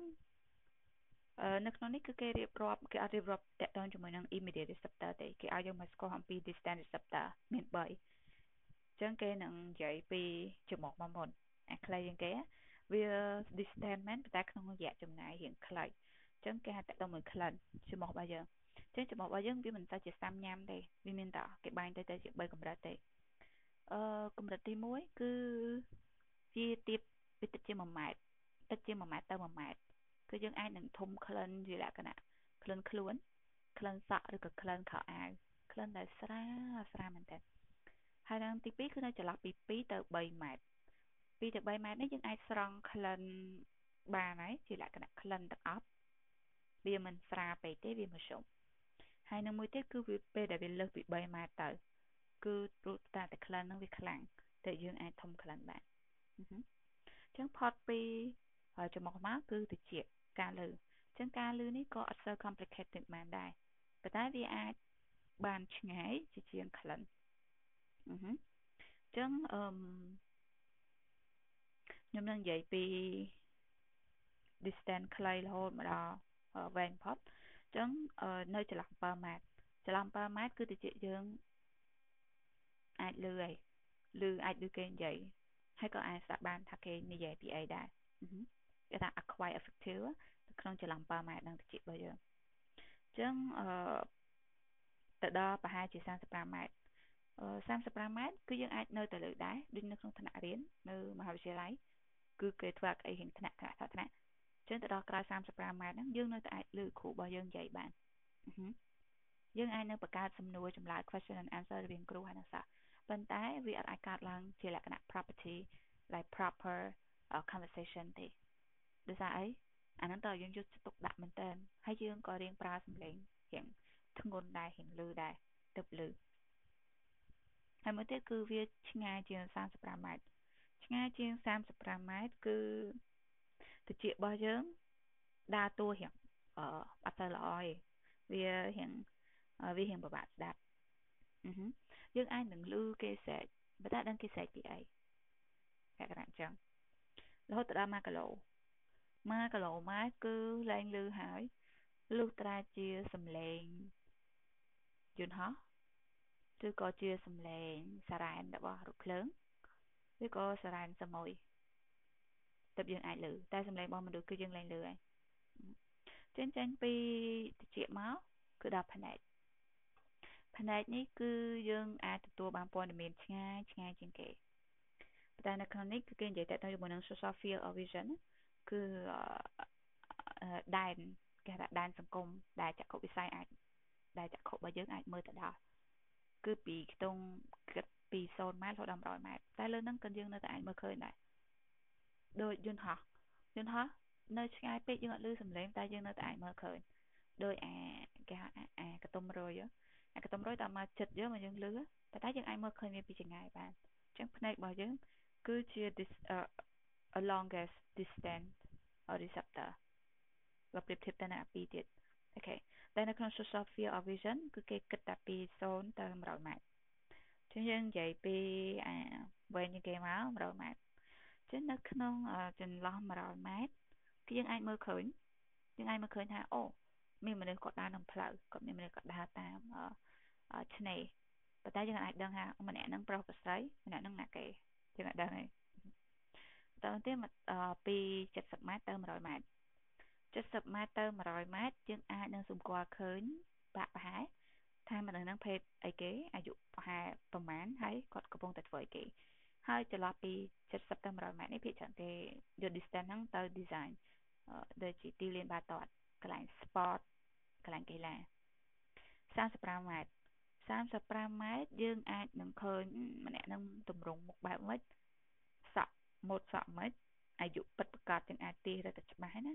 នៅក្នុងនេះគឺគេរៀបរាប់គេអត់រៀបរាប់តកតងជាមួយនឹង immediate receptor ទេគេឲ្យយើងមកស្គាល់អំពី distant receptor មាន3អញ្ចឹងគេនឹងនិយាយពីច្រមុះមកមុនអាខ្លីជាងគេវា distant មែនតែក្នុងរយៈចំណាយរៀងខ្លីអញ្ចឹងគេហៅតកតងមួយក្លិនច្រមុះរបស់យើងអញ្ចឹងច្រមុះរបស់យើងវាមិនតែជាសាំញ៉ាំទេវាមានតែគេបែងទៅទៅជា3កម្រិតទេអឺកម្រិតទី1គឺវាទៀបវាទឹកជា1ម៉ែត្រទឹកជា1ម៉ែត្រទៅ1ម៉ែត្រគឺយើងអាចនឹងធំក្លិនជាលក្ខណៈក្លិនខ្លួនក្លិនសក់ឬក៏ក្លិនខោអាវក្លិនដែលស្រាលស្រាលមែនតើហើយនឹងទី2គឺនៅចន្លោះពី2ទៅ3ម៉ែត្រ2ទៅ3ម៉ែត្រនេះយើងអាចស្រង់ក្លិនបានហើយជាលក្ខណៈក្លិនទឹកអប់វាមិនស្រាលពេកទេវាមធ្យម ហើយនឹងមួយទៀតគឺវាពេលដែលវាលើសពី3ម៉ែត្រទៅ គឺព្រោះតាតែក្លិនហ្នឹងវាខ្លាំងតែយើងអាចធំក្លិនបានអញ្ចឹងផុតពីចំមុខមកគឺតិចការលើអញ្ចឹងការលើនេះក៏អត់សូវ complicated បានដែរប៉ុន្តែវាអាចបានឆ្ងាយជាជាងក្លិនអញ្ចឹងអឺខ្ញុំនឹងនិយាយពី distance ខ្លីរហូតមកដល់វែងផុតអញ្ចឹងនៅចន្លោះ7ម៉ែត្រចន្លោះ7ម៉ែត្រគឺតិចយើងអាចលឺហើយឬអាចឮគេនិយាយហើយក៏អាចស្ដាប់បានថាគេនិយាយពីអីដែរគេថា acquire effective ក្នុងចន្លោះ7ម៉ែត្រនឹងតិចរបស់យើងអញ្ចឹងអឺទៅដល់ប្រហែលជា35ម៉ែត្រ35ម៉ែត្រគឺយើងអាចនៅទៅលើដែរដូចនៅក្នុងថ្នាក់រៀននៅមហាវិទ្យាល័យគឺគេធ្វើអីរៀងថ្នាក់ថ្នាក់ថ្នាក់ ចឹងទៅដល់ក្រៅ35ម៉ែត្រហ្នឹងយើងនៅតែអាចលើគ្រូរបស់យើងនិយាយបានយើងអាចនៅបង្កើតសំណួរចម្លើយ question and answer រវាងគ្រូហើយនិងសិស្សប៉ុន្តែវាអត់អាចកើតឡើងជាលក្ខណៈ property like proper conversation ទេដោយសារអីអាហ្នឹងតើយើងយកទុកដាក់មែនតើហើយយើងក៏រៀងប្រើសំឡេងរៀងធ្ងន់ដែររៀងលឺដែរទៅលឺហើយមួយទៀតគឺវាឆ្ងាយជាង35ម៉ែត្រឆ្ងាយជាង35ម៉ែត្រគឺ ត្រចៀករបស់យើងដើរតួរៀងអឺអត់ទៅល្អទេវារៀងវារៀងពិបាកស្ដាប់យើងអាចនឹងលឺគេស្រែកបើតែដឹងគេស្រែកពីអីលក្ខណៈអញ្ចឹងរហូតដល់1គីឡូ1គីឡូម៉ែត្រគឺឡើងលឺហើយលុះត្រាជាសំឡេងយន្តហោះឬក៏ជាសំឡេងសារ៉ែនរបស់រថភ្លើងឬក៏សារ៉ែនសមុយ ទើបយើងអាចលឺតែសំឡេងរបស់មនុស្សគឺយើងលែងលឺហើយចេញចេញពីតិចមកគឺដល់ផ្នែកផ្នែកនេះគឺយើងអាចទទួលបានព័ត៌មានឆ្ងាយឆ្ងាយជាងគេតែនៅក្នុងនេះគឺគេនិយាយតទៅជាមួយនឹង social field of vision គឺដែនគេថាដែនសង្គមដែលចក្ខុវិស័យអាចដែលចក្ខុរបស់យើងអាចមើលទៅដល់គឺពីខ្ទង់គិតពី0ម៉ែត្ររហូតដល់100ម៉ែត្រតែលើហ្នឹងក៏យើងនៅតែអាចមើលឃើញដែរ ដូចយន្តហោះយន្តហោះនៅឆ្ងាយពេកយើងអត់ឮសំឡេងតែយើងនៅតែអាចមើលឃើញដោយអាគេហៅអាកតុំរយអាកតុំរយតាមមកចិត្តយើងមកយើងលឺតែតែយើងអាចមើលឃើញវាពីចម្ងាយបានអញ្ចឹងភ្នែករបស់យើងគឺជា this uh, a longest distance receptor បើប្រៀបធៀបទៅនឹងអាពីរទៀតអូខេតែនៅក្នុង social field of vision គឺគេគិតតែពី0ទៅ100ម៉ែត្រចឹងយើងនិយាយពីអាវែងជាងគេមក100ម៉ែត្រ ចឹងនៅក្នុងចន្លោះ100ម៉ែត្រគឺយើងអាចមើលឃើញយើងអាចមើលឃើញថាអូមានមនុស្សគាត់ដើរក្នុងផ្លូវគាត់មានមនុស្សគាត់ដើរតាមឆ្នេរប៉ុន្តែយើងអាចដឹងថាម្នាក់ហ្នឹងប្រុសប្រស្រីម្នាក់ហ្នឹងណាគេយើងអាចដឹងហើយតើទៀតពី70ម៉ែត្រទៅ100ម៉ែត្រ70ម៉ែត្រទៅ100ម៉ែត្រយើងអាចនឹងសម្គាល់ឃើញបាក់ប្រហែលថាមនុស្សហ្នឹងភេទអីគេអាយុប្រហែលប្រហែលហើយគាត់កំពុងតែធ្វើអីគេ ហើយចន្លោះពី70ទៅ100ម៉ែត្រនេះភាគច្រើនគេយក distance ហ្នឹងទៅ design ដូចជាទីលានបាល់ទាត់កន្លែង sport កន្លែងកីឡា35ម៉ែត្រ35ម៉ែត្រយើងអាចនឹងឃើញម្នាក់នឹងទម្រង់មុខបែបម៉េចសក់ម៉ូតសក់ម៉េចអាយុពិតប្រកបទាំងអាចទីរត់តែច្បាស់ណា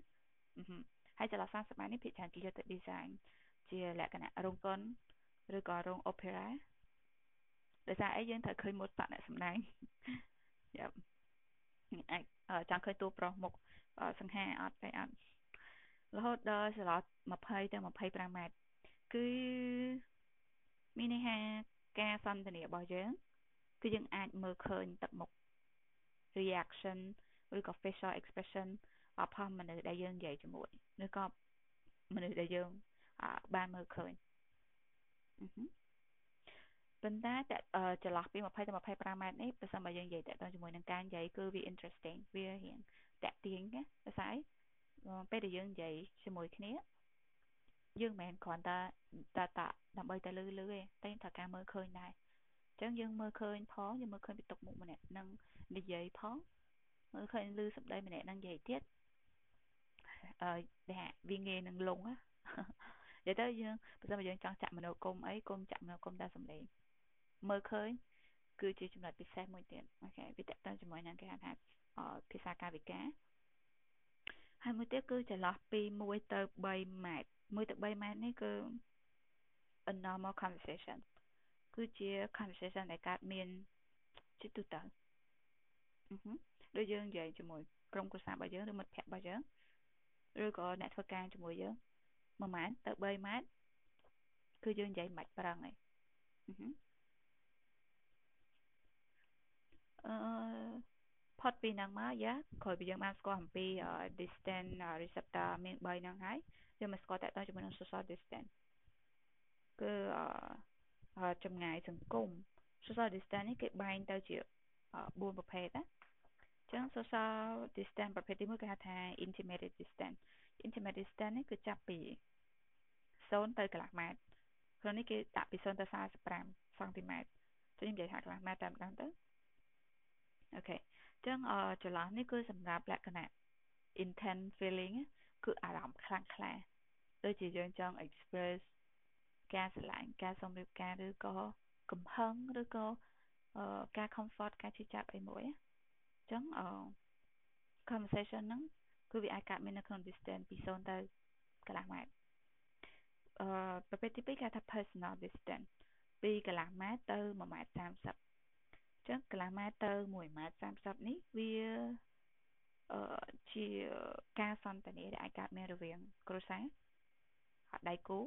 ហើយចន្លោះ30ម៉ែត្រនេះភាគច្រើនគេយកទៅ design ជាលក្ខណៈរោងកុនឬក៏រោង opera ដោយសារអីយើងត្រូវឃើញម៉ូតសក់អ្នកសម្ដែងយ៉ាអាចចង់ឃើញតួប្រុសមុខសង្ហាអត់តែអត់រហូតដល់ចន្លោះ20ទៅ25ម៉ែត្រគឺមានន័យថាការសន្ទនារបស់យើង គឺយើងអាចមើលឃើញទឹកមុខ reaction ឬក៏ facial expression របស់មនុស្សដែលយើងនិយាយជាមួយឬក៏មនុស្សដែលយើងបានមើលឃើញ ប៉ុន្តែតែចន្លោះពី20ទៅ25ម៉ែត្រនេះប្រសិនបើយើងនិយាយតាក់ទងជាមួយនឹងការនិយាយគឺវា interesting វារៀងតាក់ទាញណាភាសាអីពេលដែលយើងនិយាយជាមួយគ្នាយើងមិនមែនគ្រាន់តែតែតាដើម្បីតែលឺលឺទេតែត្រូវការមើលឃើញដែរអញ្ចឹងយើងមើលឃើញផងយើងមើលឃើញពីទុកមុខម្នាក់នឹងនិយាយផងមើលឃើញលឺសម្ដីម្នាក់នឹងនិយាយទៀតអឺដែលវាងាយនឹងលងណានិយាយទៅយើងបើសិនបើយើងចង់ចាក់មនោគមអីគុំចាក់មនោគមតែសម្លេង មើលឃើញគឺជាចំណុចពិសេសមួយទៀតអូខេវាតកតជាមួយនឹងគេហៅថាភាសាកាយវិការហើយមួយទៀតគឺចន្លោះពី1ទៅ3ម៉ែត្រ1ទៅ3ម៉ែត្រនេះគឺ a normal conversation គឺជា conversation ដែលកើតមានជាទូទៅដូចយើងនិយាយជាមួយក្រុមគ្រួសាររបស់យើងឬមិត្តភ័ក្តិរបស់យើងឬក៏អ្នកធ្វើការជាមួយយើង1ម៉ែត្រទៅ3ម៉ែត្រគឺយើងនិយាយមិនប្រឹងហើយអឺ ផុតពីហ្នឹងមកយ៉ាក្រោយពីយើងបានស្គាល់អំពី distance receptor មាន3ហ្នឹងហើយយើងមកស្គាល់តទៅជាមួយនឹង social distance គឺចម្ងាយសង្គម social distance នេះគេបែងទៅជា4ប្រភេទណាចឹង social distance ប្រភេទទី1គេហៅថា intimate distance intimate distance នេះគឺចាប់ពី0ទៅកន្លះម៉ែត្រក្នុងនេះគេដាក់ពី0ទៅ45សង់ទីម៉ែត្រចឹងនិយាយថាកន្លះម៉ែត្រតែម្ដងទៅ អូខេចឹងចន្លោះនេះគឺសម្រាប់លក្ខណៈ intense feeling គឺអារម្មណ៍ខ្លាំងក្លាដូចជាយើងចង់ express ការស្រឡាញ់ការសុំរៀបការឬក៏កំហឹងឬក៏ការ comfort ការជឿចាប់អីមួយអញ្ចឹង conversation ហ្នឹងគឺវាអាចកើតមាននៅក្នុង distance ពី0ទៅកន្លះម៉ែត្រអឺប្រភេទទី2គេថា personal distance ពីកន្លះម៉ែត្រទៅ1ម៉ែត្រ30អញ្ចឹងកន្លះម៉ែត្រទៅ1ម៉ែត្រ30នេះវាអឺជាការសន្ទនាដែលអាចកើតមានរវាងគ្រួសារដៃគូ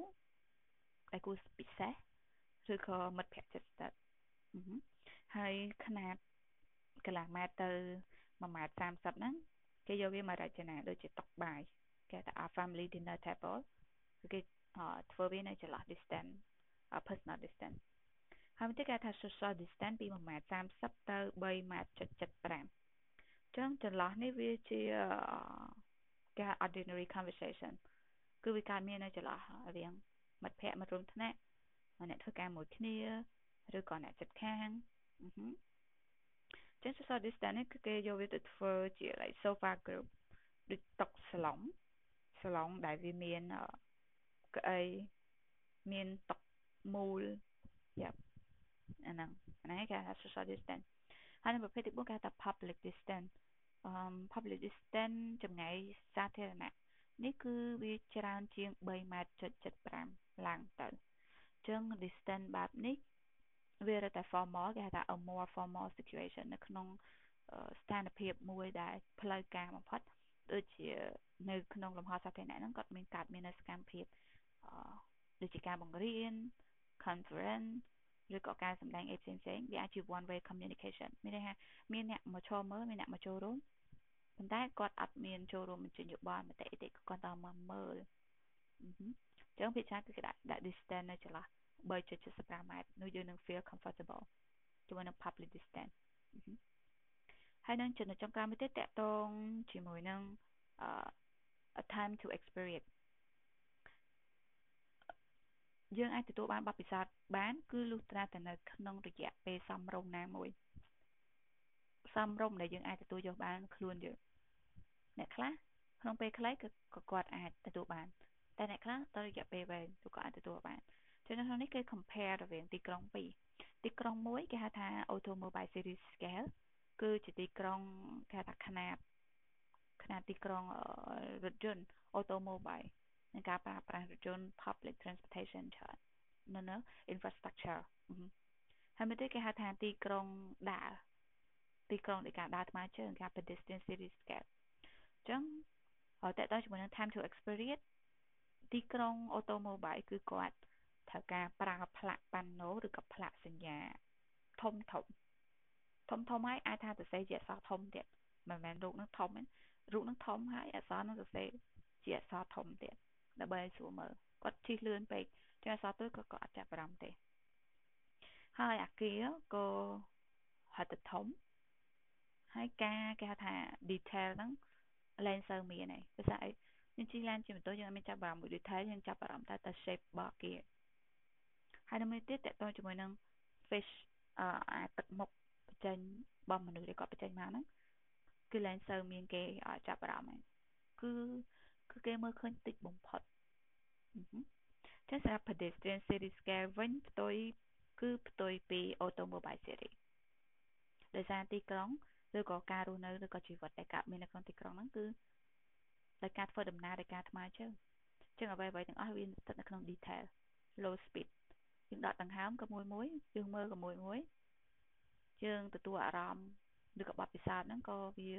ដៃគូពិសេសឬក៏មិត្តភក្តិជិតស្និទ្ធហើយຂະຫນາດកន្លះម៉ែត្រទៅ1ម៉ែត្រ30ហ្នឹងគេយកវាមករចនាដូចជាតុបាយគេថា family dinner table គឺគេធ្វើវានៅចន្លោះ distance personal distance ហើយទៀតគេថា social distance ពី1ម៉ែត្រ30ទៅ3ម៉ែត្រ75ចឹងចន្លោះនេះវាជាគេ ordinary conversation គឺវាកើតមាននៅចន្លោះរវាងមិត្តភ័ក្តិមិត្តរួមថ្នាក់អ្នកធ្វើការមួយគ្នាឬក៏អ្នកចិត្តខាងចឹង social distance នេះគឺគេយកវាទៅធ្វើជា like sofa group ដូចតុសាឡុងសាឡុងដែលវាមានកៅអីមានតុមូលយ៉ាប់អា ហ្នឹងអាហ្នឹងគេហៅ social distance ហើយនៅប្រភេទទី4គេហៅថា public distance អឺ public distance ចម្ងាយសាធារណៈនេះគឺវាច្រើនជាង3ម៉ែត្រ75ឡើងទៅអញ្ចឹង distance បែបនេះវារត់តែ formal គេហៅថា a more formal situation នៅក្នុងស្ថានភាពមួយដែលផ្លូវការបំផុតដូចជានៅក្នុងលំហសាធារណៈហ្នឹងគាត់មានកើតមាននៅសកម្មភាពដូចជាការបង្រៀន conference ឬក៏ការសម្ដែងអីផ្សេងផ្សេងវាអាចជា one way communication មានន័យថាមានអ្នកមកឈរមើលមានអ្នកមកចូលរួមប៉ុន្តែគាត់អត់មានចូលរួមបញ្ចេញយោបល់មតិអីទេគាត់តែមកមើលអញ្ចឹងភាគច្រើនគឺគេដាក់ដាក់ distance នៅចន្លោះ3.75ម៉ែត្រនោះយើងនឹង feel comfortable ជាមួយនឹង public distance ហើយនឹងចំណុចចុងក្រោយមួយទៀតតកតងជាមួយនឹង a time to experience យើងអាចទទួលបានបទពិសោធន៍បាន គឺលុះត្រាតែនៅក្នុងរយៈពេលសមរម្យណាមួយសមរម្យដែលយើងអាចទទួលយកបានខ្លួនយើងអ្នកខ្លះក្នុងពេលខ្លីគឺក៏គាត់អាចទទួលបាន តែអ្នកខ្លះតរយៈពេលវែងគឺក៏អាចទទួលបានចឹងនៅក្នុងនេះគេ compare រវាងទីក្រុងពីរទីក្រុងមួយគេហៅថា automobile series scale គឺជាទីក្រុងគេហៅថាຂະຫນាតຂະຫນាតទីក្រុងរថយន្ត automobile និងការប្រើប្រាស់រថយន្ត public transportation ច្រើននៅនៅ infrastructure ហើយមួយទៀតគេហៅថាទីក្រុងដើរទីក្រុងនៃការដើរថ្មើរជើងគេហៅ pedestrian city scale អញ្ចឹងតើតើជាមួយនឹង time to experience ទីក្រុង automobile គឺគាត់ត្រូវការប្រើផ្លាកប៉ាណូឬក៏ផ្លាកសញ្ញាធំធំធំធំហើយអាចថាសរសេរជាអក្សរធំទៀតមិនមែនរូបនឹងធំទេរូបនឹងធំហើយអក្សរនឹងសរសេរជាអក្សរធំទៀត ដើម្បីឲ្យស្រួលមើលគាត់ជិះលឿនពេកចឹងអក្សរទូចក៏គាត់អត់ចាប់អារម្មណ៍ទេហើយអាគារក៏ហត់ទៅធំហើយការគេហៅថា detail ហ្នឹងលែងសូវមានទេភាសាអីយើងជិះឡានជាម៉ូតូយើងអត់មានចាប់អារម្មណ៍មួយ detail យើងចាប់អារម្មណ៍តែតែ shape របស់អាគារហើយនៅមួយទៀតតកតងជាមួយនឹង fish អអាទឹកមុខបញ្ចេញរបស់មនុស្សដែលគាត់បញ្ចេញមកហ្នឹងគឺលែងសូវមានគេចាប់អារម្មណ៍គឺ គឺគេមើលឃើញតិចបំផុតចឹងសម្រាប់ pedestrian series scale វិញផ្ទុយគឺផ្ទុយពី automobile series ដោយសារទីក្រុងឬក៏ការរស់នៅឬក៏ជីវិតដែលកើតមាននៅក្នុងទីក្រុងហ្នឹងគឺដោយការធ្វើដំណើរដោយការថ្មើរជើងចឹងអ្វីៗទាំងអស់វាស្ថិតនៅក្នុង detail low speed យើងដកដង្ហើមក៏មួយមួយយើងមើលក៏មួយមួយយើងទទួលអារម្មណ៍ឬក៏បទពិសោធន៍ហ្នឹងក៏វា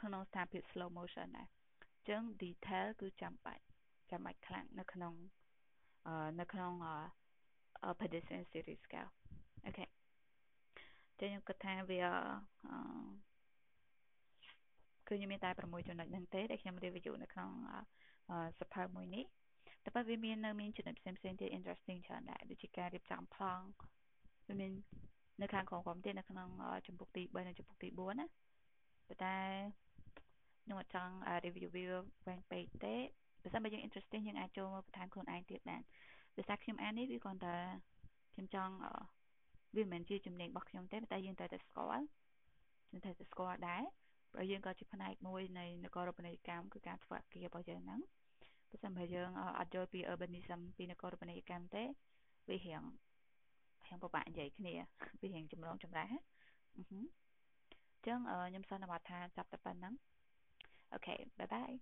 ក្នុងស្ថានភាព slow motion ដែរអញ្ចឹង detail គឺចាំបាច់ចាំបាច់ខ្លាំងនៅក្នុងនៅក្នុង pedestrian series scale អូខេចឹងខ្ញុំគិតថាវាគឺខ្ញុំមានតែ6ចំណុចហ្នឹងទេដែលខ្ញុំ review នៅក្នុងសភៅមួយនេះតែប៉ុន្តែវាមាននៅមានចំណុចផ្សេងផ្សេងទៀត interesting ច្រើនដែរដូចជាការរៀបចំប្លង់វាមាននៅខាងក្រោមក្រោមទៀតនៅក្នុងចំពុកទី3និងចំពុកទី4ណាប៉ុន្តែ ខ្ញុំអត់ចង់ review វាវែងពេកទេបើសិនបើយើង interesting យើងអាចចូលមកបន្ថែមខ្លួនឯងទៀតបានដោយសារខ្ញុំអាននេះវាគ្រាន់តែខ្ញុំចង់វាមិនមែនជាជំនាញរបស់ខ្ញុំទេតែយើងត្រូវតែស្គាល់យើងត្រូវតែស្គាល់ដែរព្រោះយើងក៏ជាផ្នែកមួយនៃនគររូបនីយកម្មគឺការធ្វើអគាររបស់យើងហ្នឹងបើសិនបើយើងអត់យល់ពី urbanism ពីនគររូបនីយកម្មទេវារៀងរៀងពិបាកនិយាយគ្នាវារៀងចម្រងចម្រាស់អញ្ចឹងខ្ញុំសន្និដ្ឋានថាចាប់តែប៉ុណ្ណឹង okay bye bye